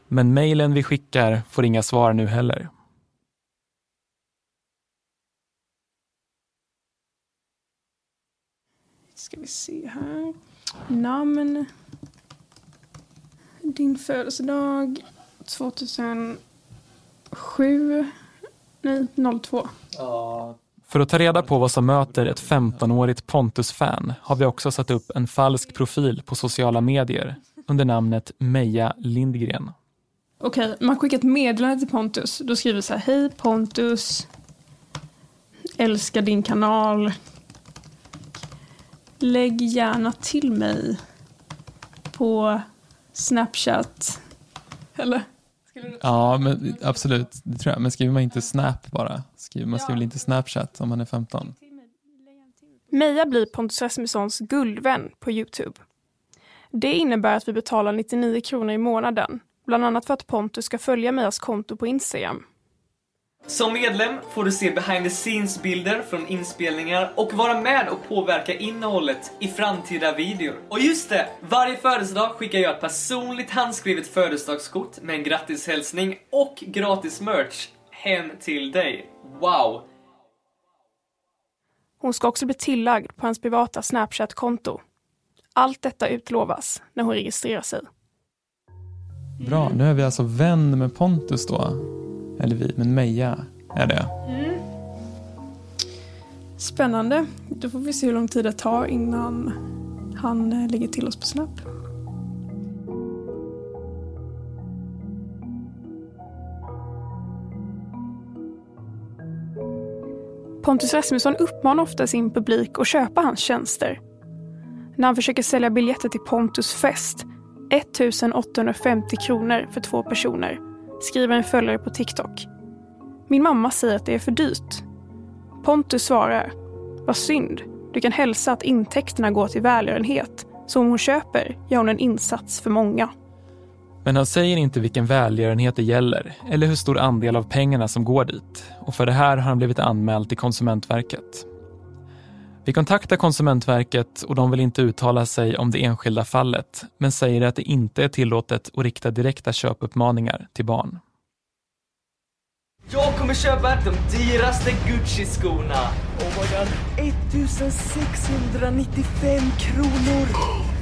Men mejlen vi skickar får inga svar nu heller. Ska vi se här. Namn. Din födelsedag. 2007. Nej, 02. För att ta reda på vad som möter ett 15-årigt Pontus-fan har vi också satt upp en falsk profil på sociala medier under namnet Meja Lindgren. Okej, man skickar ett meddelande till Pontus. Då skriver vi så här, hej Pontus. Älskar din kanal. Lägg gärna till mig på Snapchat. Eller? Ja, men absolut. Det tror jag. Men skriver man inte Snap bara? Skriver, man skriver väl inte Snapchat om man är 15? Meja blir Pontus Rasmussons guldvän på Youtube. Det innebär att vi betalar 99 kronor i månaden. Bland annat för att Pontus ska följa Mejas konto på Instagram. Som medlem får du se behind the scenes-bilder från inspelningar och vara med och påverka innehållet i framtida videor. Och just det! Varje födelsedag skickar jag ett personligt handskrivet födelsedagskort med en grattishälsning och gratis merch hem till dig. Wow! Hon ska också bli tillagd på hans privata Snapchat-konto. Allt detta utlovas när hon registrerar sig. Bra, nu är vi alltså vän med Pontus då. Eller vi, men Meja är det. Mm. Spännande. Då får vi se hur lång tid det tar innan han eh, lägger till oss på Snap. Pontus Rasmusson uppmanar ofta sin publik att köpa hans tjänster. När han försöker sälja biljetter till Pontus fest, 1850 kronor för två personer, skriver en följare på TikTok. Min mamma säger att det är för dyrt. Pontus svarar, vad synd, du kan hälsa att intäkterna går till välgörenhet, så om hon köper gör hon en insats för många. Men han säger inte vilken välgörenhet det gäller eller hur stor andel av pengarna som går dit. Och för det här har han blivit anmäld till Konsumentverket. Vi kontaktar Konsumentverket och de vill inte uttala sig om det enskilda fallet men säger att det inte är tillåtet att rikta direkta köpuppmaningar till barn. Jag kommer köpa de dyraste Gucci-skorna! Oh my god. 1695 kronor!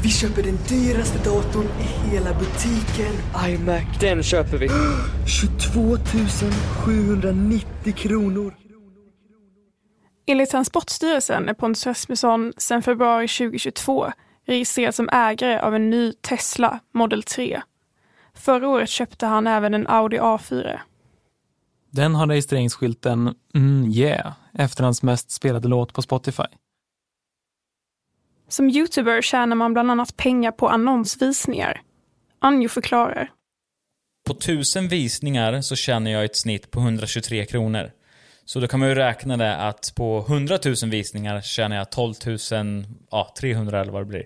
Vi köper den dyraste datorn i hela butiken. iMac. Den köper vi. 22 790 kronor. Enligt Transportstyrelsen är Pontus Rasmusson sedan februari 2022 registrerad som ägare av en ny Tesla Model 3. Förra året köpte han även en Audi A4. Den har registreringsskylten mm, yeah efter hans mest spelade låt på Spotify. Som youtuber tjänar man bland annat pengar på annonsvisningar. Anjo förklarar. På tusen visningar så tjänar jag ett snitt på 123 kronor. Så då kan man ju räkna det att på 100 000 visningar tjänar jag 12 000, ja 300 eller vad det blir.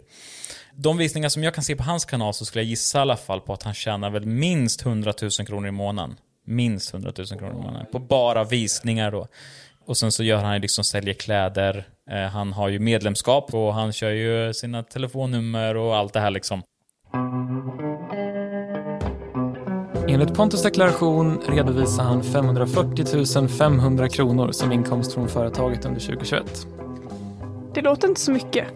De visningar som jag kan se på hans kanal så skulle jag gissa i alla fall på att han tjänar väl minst 100 000 kronor i månaden. Minst 100 000 kronor i månaden. På bara visningar då. Och sen så gör han ju liksom, säljer kläder. Eh, han har ju medlemskap och han kör ju sina telefonnummer och allt det här liksom. Enligt Pontus deklaration redovisar han 540 500 kronor som inkomst från företaget under 2021. Det låter inte så mycket.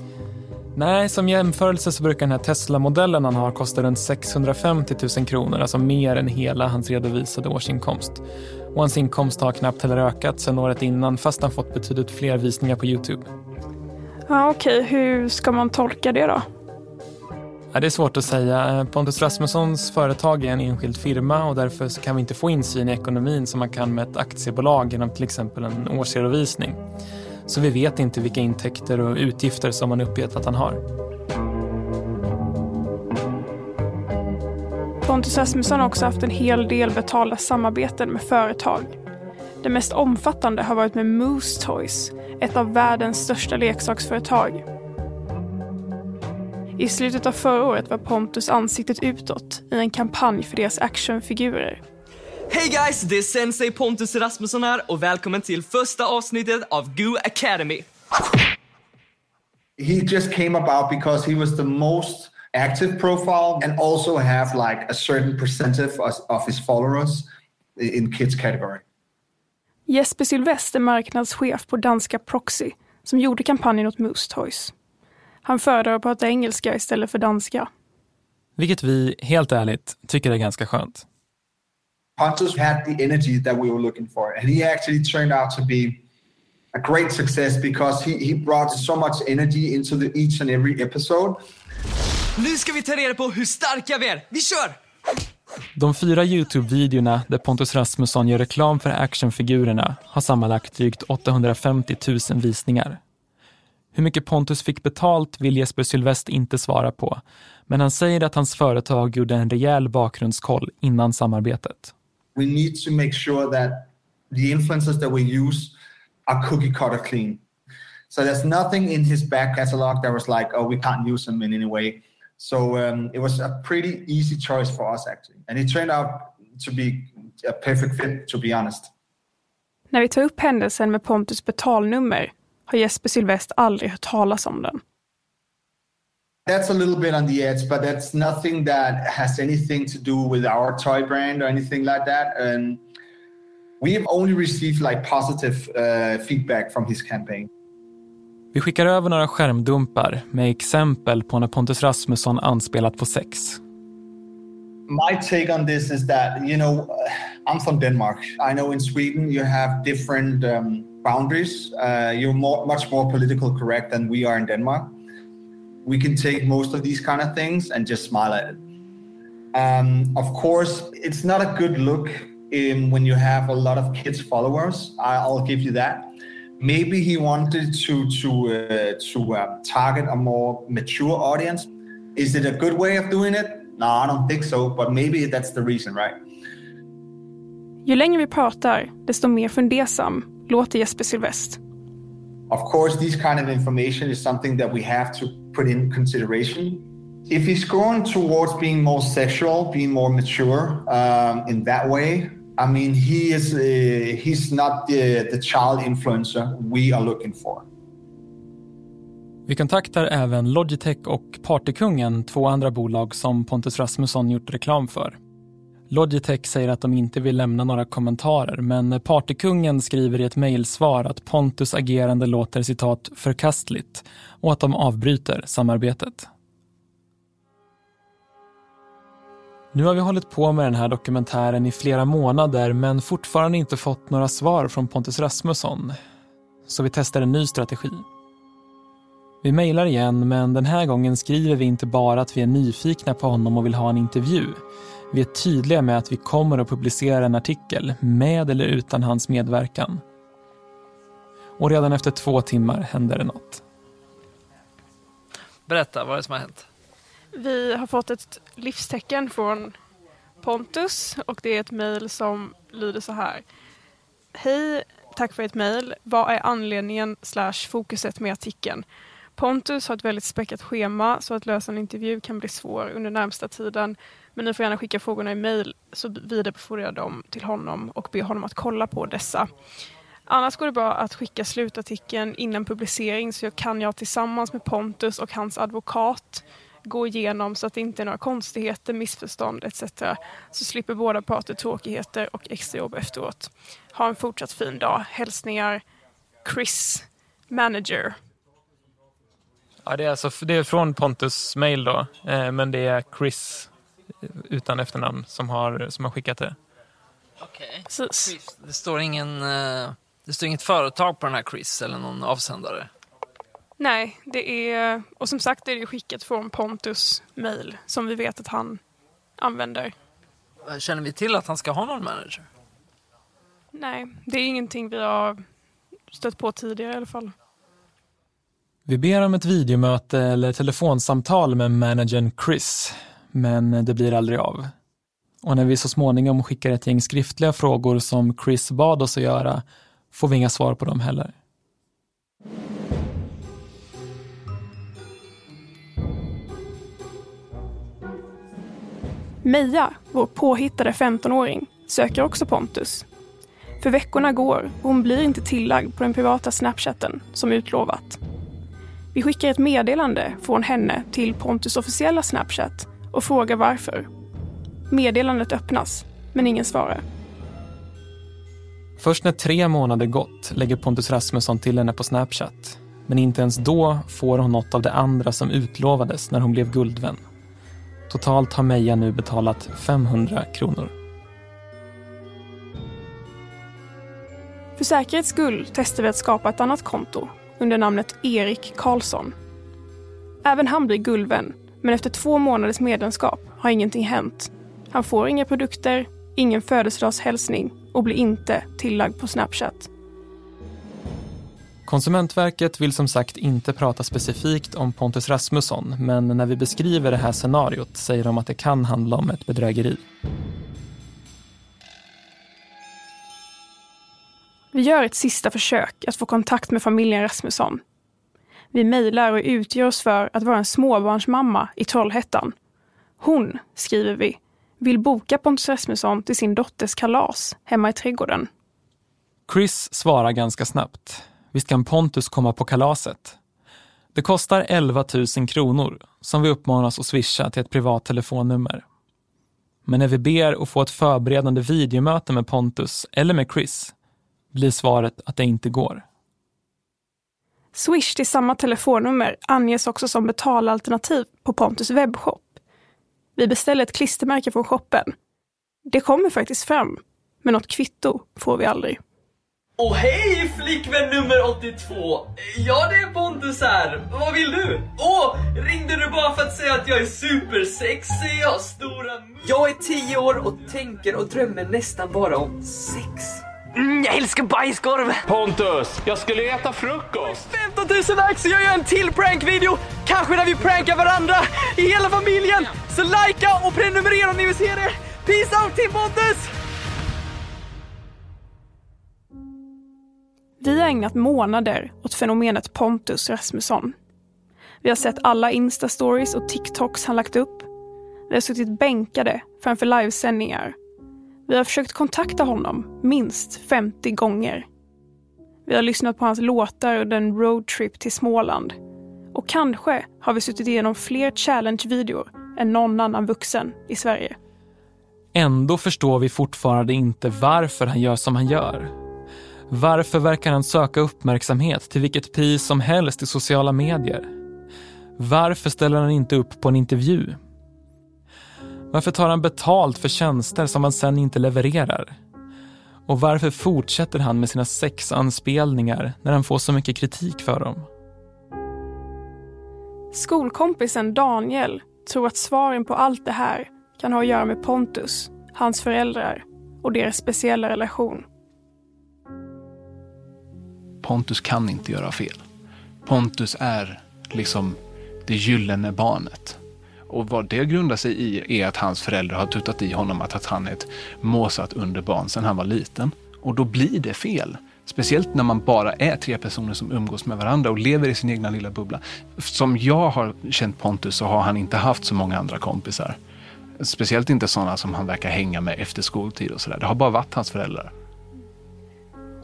Nej, som jämförelse så brukar den här Tesla-modellen han har kosta runt 650 000 kronor, alltså mer än hela hans redovisade årsinkomst. Och hans inkomst har knappt heller ökat sedan året innan, fast han fått betydligt fler visningar på Youtube. Ja, okej. Hur ska man tolka det då? Det är svårt att säga. Eh, Pontus Rasmussons företag är en enskild firma och därför kan vi inte få insyn i ekonomin som man kan med ett aktiebolag genom till exempel en årsredovisning. Så vi vet inte vilka intäkter och utgifter som han uppgett att han har. Pontus Rasmusson har också haft en hel del betalda samarbeten med företag. Det mest omfattande har varit med Moose Toys, ett av världens största leksaksföretag. I slutet av förra året var Pontus ansiktet utåt i en kampanj för deras actionfigurer. Hej guys, det är Sensei Pontus Rasmusson här och välkommen till första avsnittet av Goo Academy. he just came about because he was the most active profile and also have like a certain percentage of, his followers in kids category. Jesper Sylvest är marknadschef på danska Proxy som gjorde kampanjen åt Moose Toys. Han föredrar att prata engelska istället för danska. Vilket vi, helt ärligt, tycker är ganska skönt. Pontus had the energy that we were looking for, and he actually turned out to be a great success because he, he brought so much energy into the, each and every episode. Nu ska vi ta reda på hur starka vi är. Vi kör! De fyra Youtube-videorna där Pontus Rasmusson gör reklam för actionfigurerna har sammanlagt drygt 850 000 visningar. Hur mycket Pontus fick betalt vill Jesper Sylvest inte svara på, men han säger att hans företag gjorde en rejäl bakgrundskoll innan samarbetet. We need to make sure that the influencers that we use are cookie cutter clean. So there's nothing in his back catalog that was like, oh, we can't use him in any way. So um, it was a pretty easy choice for us actually, and it turned out to be a perfect fit, to be honest. När vi tar upp händelsen med Pontus betalnummer har Jesper Sylvest aldrig hört talas om den. That's a little bit on the edge, but that's nothing that has anything to do with our toy brand or anything like that. And we've only received like positive uh, feedback from his campaign. Vi skickar över några skärmdumpar med exempel på när Pontus Rasmusson anspelat på sex. My take on this is that, you know, I'm from Denmark. I know in Sweden you have different um, boundaries. Uh, you're more, much more political correct than we are in Denmark. We can take most of these kind of things and just smile at it. Um, of course, it's not a good look in when you have a lot of kids followers. I, I'll give you that. Maybe he wanted to to uh, to uh, target a more mature audience. Is it a good way of doing it? No, I don't think so. But maybe that's the reason, right? Ju längre vi pratar, desto mer fundersam låter Jesper Sylvest. Of course, this kind of information is something that we have to put in consideration. If he's going towards being more sexual, being more mature um, in that way, I mean, he is uh, he's not the, the child influencer we are looking for. Vi kontaktar även Logitech och Partykungen, två andra bolag som Pontus Rasmusson gjort reklam för. Logitech säger att de inte vill lämna några kommentarer, men Partykungen skriver i ett mejlsvar att Pontus agerande låter citat förkastligt och att de avbryter samarbetet. Nu har vi hållit på med den här dokumentären i flera månader men fortfarande inte fått några svar från Pontus Rasmusson. Så vi testar en ny strategi. Vi mejlar igen men den här gången skriver vi inte bara att vi är nyfikna på honom och vill ha en intervju. Vi är tydliga med att vi kommer att publicera en artikel med eller utan hans medverkan. Och redan efter två timmar händer det något. Berätta, vad är det som har hänt? Vi har fått ett livstecken från Pontus och det är ett mejl som lyder så här. Hej, tack för ert mejl. Vad är anledningen slash fokuset med artikeln? Pontus har ett väldigt späckat schema så att lösa en intervju kan bli svår under närmsta tiden. Men ni får gärna skicka frågorna i mejl så vidarebefordrar jag dem till honom och ber honom att kolla på dessa. Annars går det bra att skicka slutartikeln innan publicering så kan jag tillsammans med Pontus och hans advokat gå igenom så att det inte är några konstigheter, missförstånd etc. Så slipper båda parter tråkigheter och extrajobb efteråt. Ha en fortsatt fin dag. Hälsningar Chris, manager. Ja, det är alltså det är från Pontus mail då, eh, men det är Chris utan efternamn som har, som har skickat det. Okej. Chris, Det står ingen... eh, Det står inget företag på den här Chris eller någon avsändare. Nej, det är, och som sagt är det skickat från Pontus mail som vi vet att han använder. Känner vi till att han ska ha någon manager? Nej, det är ingenting vi har stött på tidigare i alla fall. Vi ber om ett videomöte eller telefonsamtal med managern Chris, men det blir aldrig av. Och när vi så småningom skickar ett gäng skriftliga frågor som Chris bad oss att göra får vi inga svar på dem heller. Meja, vår påhittade 15-åring, söker också Pontus. För veckorna går och hon blir inte tillagd på den privata snapchatten som utlovat. Vi skickar ett meddelande från henne till Pontus officiella snapchat och frågar varför. Meddelandet öppnas, men ingen svarar. Först när tre månader gått lägger Pontus Rasmusson till henne på Snapchat. Men inte ens då får hon något av det andra som utlovades när hon blev guldvän. Totalt har Meja nu betalat 500 kronor. För säkerhets skull testar vi att skapa ett annat konto under namnet Erik Karlsson. Även han blir guldvän, men efter två månaders medlemskap har ingenting hänt. Han får inga produkter, ingen födelsedagshälsning och blir inte tillagd på Snapchat. Konsumentverket vill som sagt inte prata specifikt om Pontus Rasmusson, men när vi beskriver det här scenariot säger de att det kan handla om ett bedrägeri. Vi gör ett sista försök att få kontakt med familjen Rasmusson. Vi mejlar och utger oss för att vara en småbarnsmamma i Trollhättan. Hon, skriver vi, vill boka Pontus Rasmusson till sin dotters kalas hemma i trädgården. Chris svarar ganska snabbt. Visst kan Pontus komma på kalaset? Det kostar 11 000 kronor som vi uppmanas att swisha till ett privat telefonnummer. Men när vi ber att få ett förberedande videomöte med Pontus eller med Chris blir svaret att det inte går. Swish till samma telefonnummer anges också som betalalternativ på Pontus webbshop. Vi beställer ett klistermärke från shoppen. Det kommer faktiskt fram, men något kvitto får vi aldrig. Och hej flickvän nummer 82! Ja, det är Pontus här. Vad vill du? Åh, ringde du bara för att säga att jag är supersexig, jag har stora... Jag är 10 år och tänker och drömmer nästan bara om sex. Mm, jag älskar bajskorv! Pontus, jag skulle äta frukost! 15 000 likes så jag gör en till prankvideo! Kanske där vi prankar varandra i hela familjen! Så likea och prenumerera om ni vill se det! Peace out till Pontus! Vi har ägnat månader åt fenomenet Pontus Rasmusson. Vi har sett alla Insta-stories och TikToks han lagt upp. Vi har suttit bänkade framför livesändningar. Vi har försökt kontakta honom minst 50 gånger. Vi har lyssnat på hans låtar och den roadtrip till Småland. Och kanske har vi suttit igenom fler challenge-videor än någon annan vuxen i Sverige. Ändå förstår vi fortfarande inte varför han gör som han gör. Varför verkar han söka uppmärksamhet till vilket pris som helst i sociala medier? Varför ställer han inte upp på en intervju? Varför tar han betalt för tjänster som han sen inte levererar? Och varför fortsätter han med sina sexanspelningar när han får så mycket kritik för dem? Skolkompisen Daniel tror att svaren på allt det här kan ha att göra med Pontus, hans föräldrar och deras speciella relation. Pontus kan inte göra fel. Pontus är liksom det gyllene barnet. Och vad det grundar sig i är att hans föräldrar har tuttat i honom att han är ett måsat underbarn sedan han var liten. Och då blir det fel. Speciellt när man bara är tre personer som umgås med varandra och lever i sin egna lilla bubbla. Som jag har känt Pontus så har han inte haft så många andra kompisar. Speciellt inte sådana som han verkar hänga med efter skoltid och sådär. Det har bara varit hans föräldrar.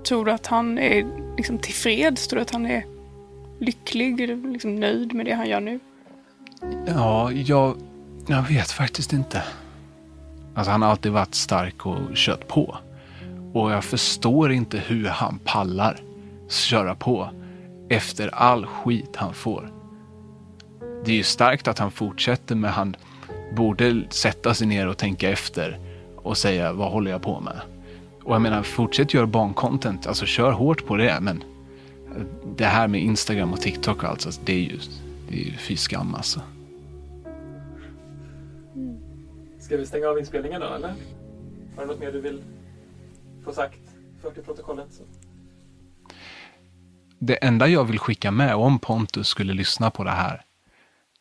Tror du att han är liksom tillfreds? Tror du att han är lycklig? Är du liksom nöjd med det han gör nu? Ja, jag, jag vet faktiskt inte. Alltså han har alltid varit stark och kört på. Och jag förstår inte hur han pallar köra på efter all skit han får. Det är ju starkt att han fortsätter men han borde sätta sig ner och tänka efter och säga vad håller jag på med? Och jag menar, fortsätt göra barncontent, alltså kör hårt på det men Det här med Instagram och TikTok och allt, alltså, det är ju, det är ju fy skam alltså. Ska vi stänga av inspelningen då, eller? Har du något mer du vill få sagt för till protokollet? Så. Det enda jag vill skicka med om Pontus skulle lyssna på det här,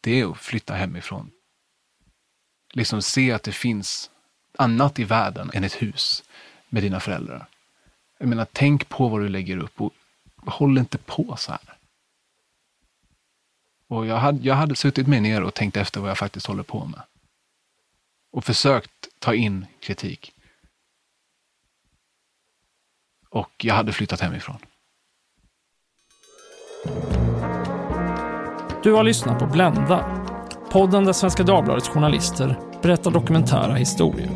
det är att flytta hemifrån. Liksom se att det finns annat i världen än ett hus med dina föräldrar. Jag menar, tänk på vad du lägger upp och håll inte på så här. Och jag hade, jag hade suttit mig ner och tänkt efter vad jag faktiskt håller på med. Och försökt ta in kritik. Och jag hade flyttat hemifrån. Du har lyssnat på Blända, podden där Svenska Dagbladets journalister berättar dokumentära historier.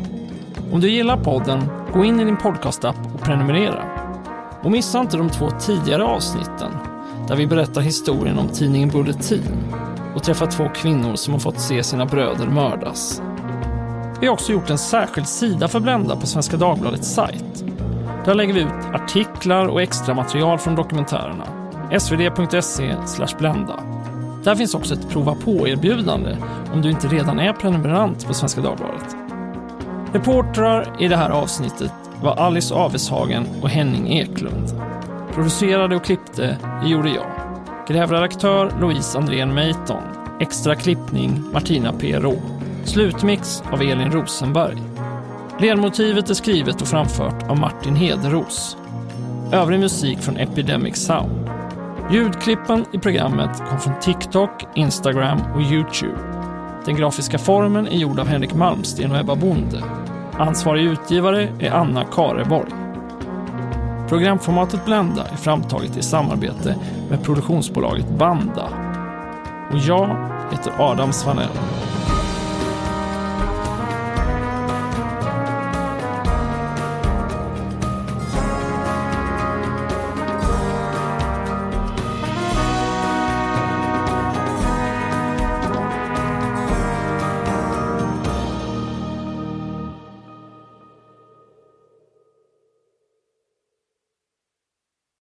Om du gillar podden, gå in i din podcastapp och prenumerera. Och missa inte de två tidigare avsnitten där vi berättar historien om tidningen Bulletin och träffar två kvinnor som har fått se sina bröder mördas. Vi har också gjort en särskild sida för Blenda på Svenska Dagbladets sajt. Där lägger vi ut artiklar och extra material från dokumentärerna. svd.se blenda. Där finns också ett prova på-erbjudande om du inte redan är prenumerant på Svenska Dagbladet. Reportrar i det här avsnittet var Alice Aveshagen och Henning Eklund. Producerade och klippte gjorde jag. Grävredaktör Louise Andrén Meiton. Extra klippning Martina PRO. Slutmix av Elin Rosenberg. Ledmotivet är skrivet och framfört av Martin Hederos. Övrig musik från Epidemic Sound. Ljudklippen i programmet kom från TikTok, Instagram och Youtube. Den grafiska formen är gjord av Henrik Malmsten och Ebba Bonde. Ansvarig utgivare är Anna Kareborg. Programformatet Blenda är framtaget i samarbete med produktionsbolaget Banda. Och jag heter Adam Svanell.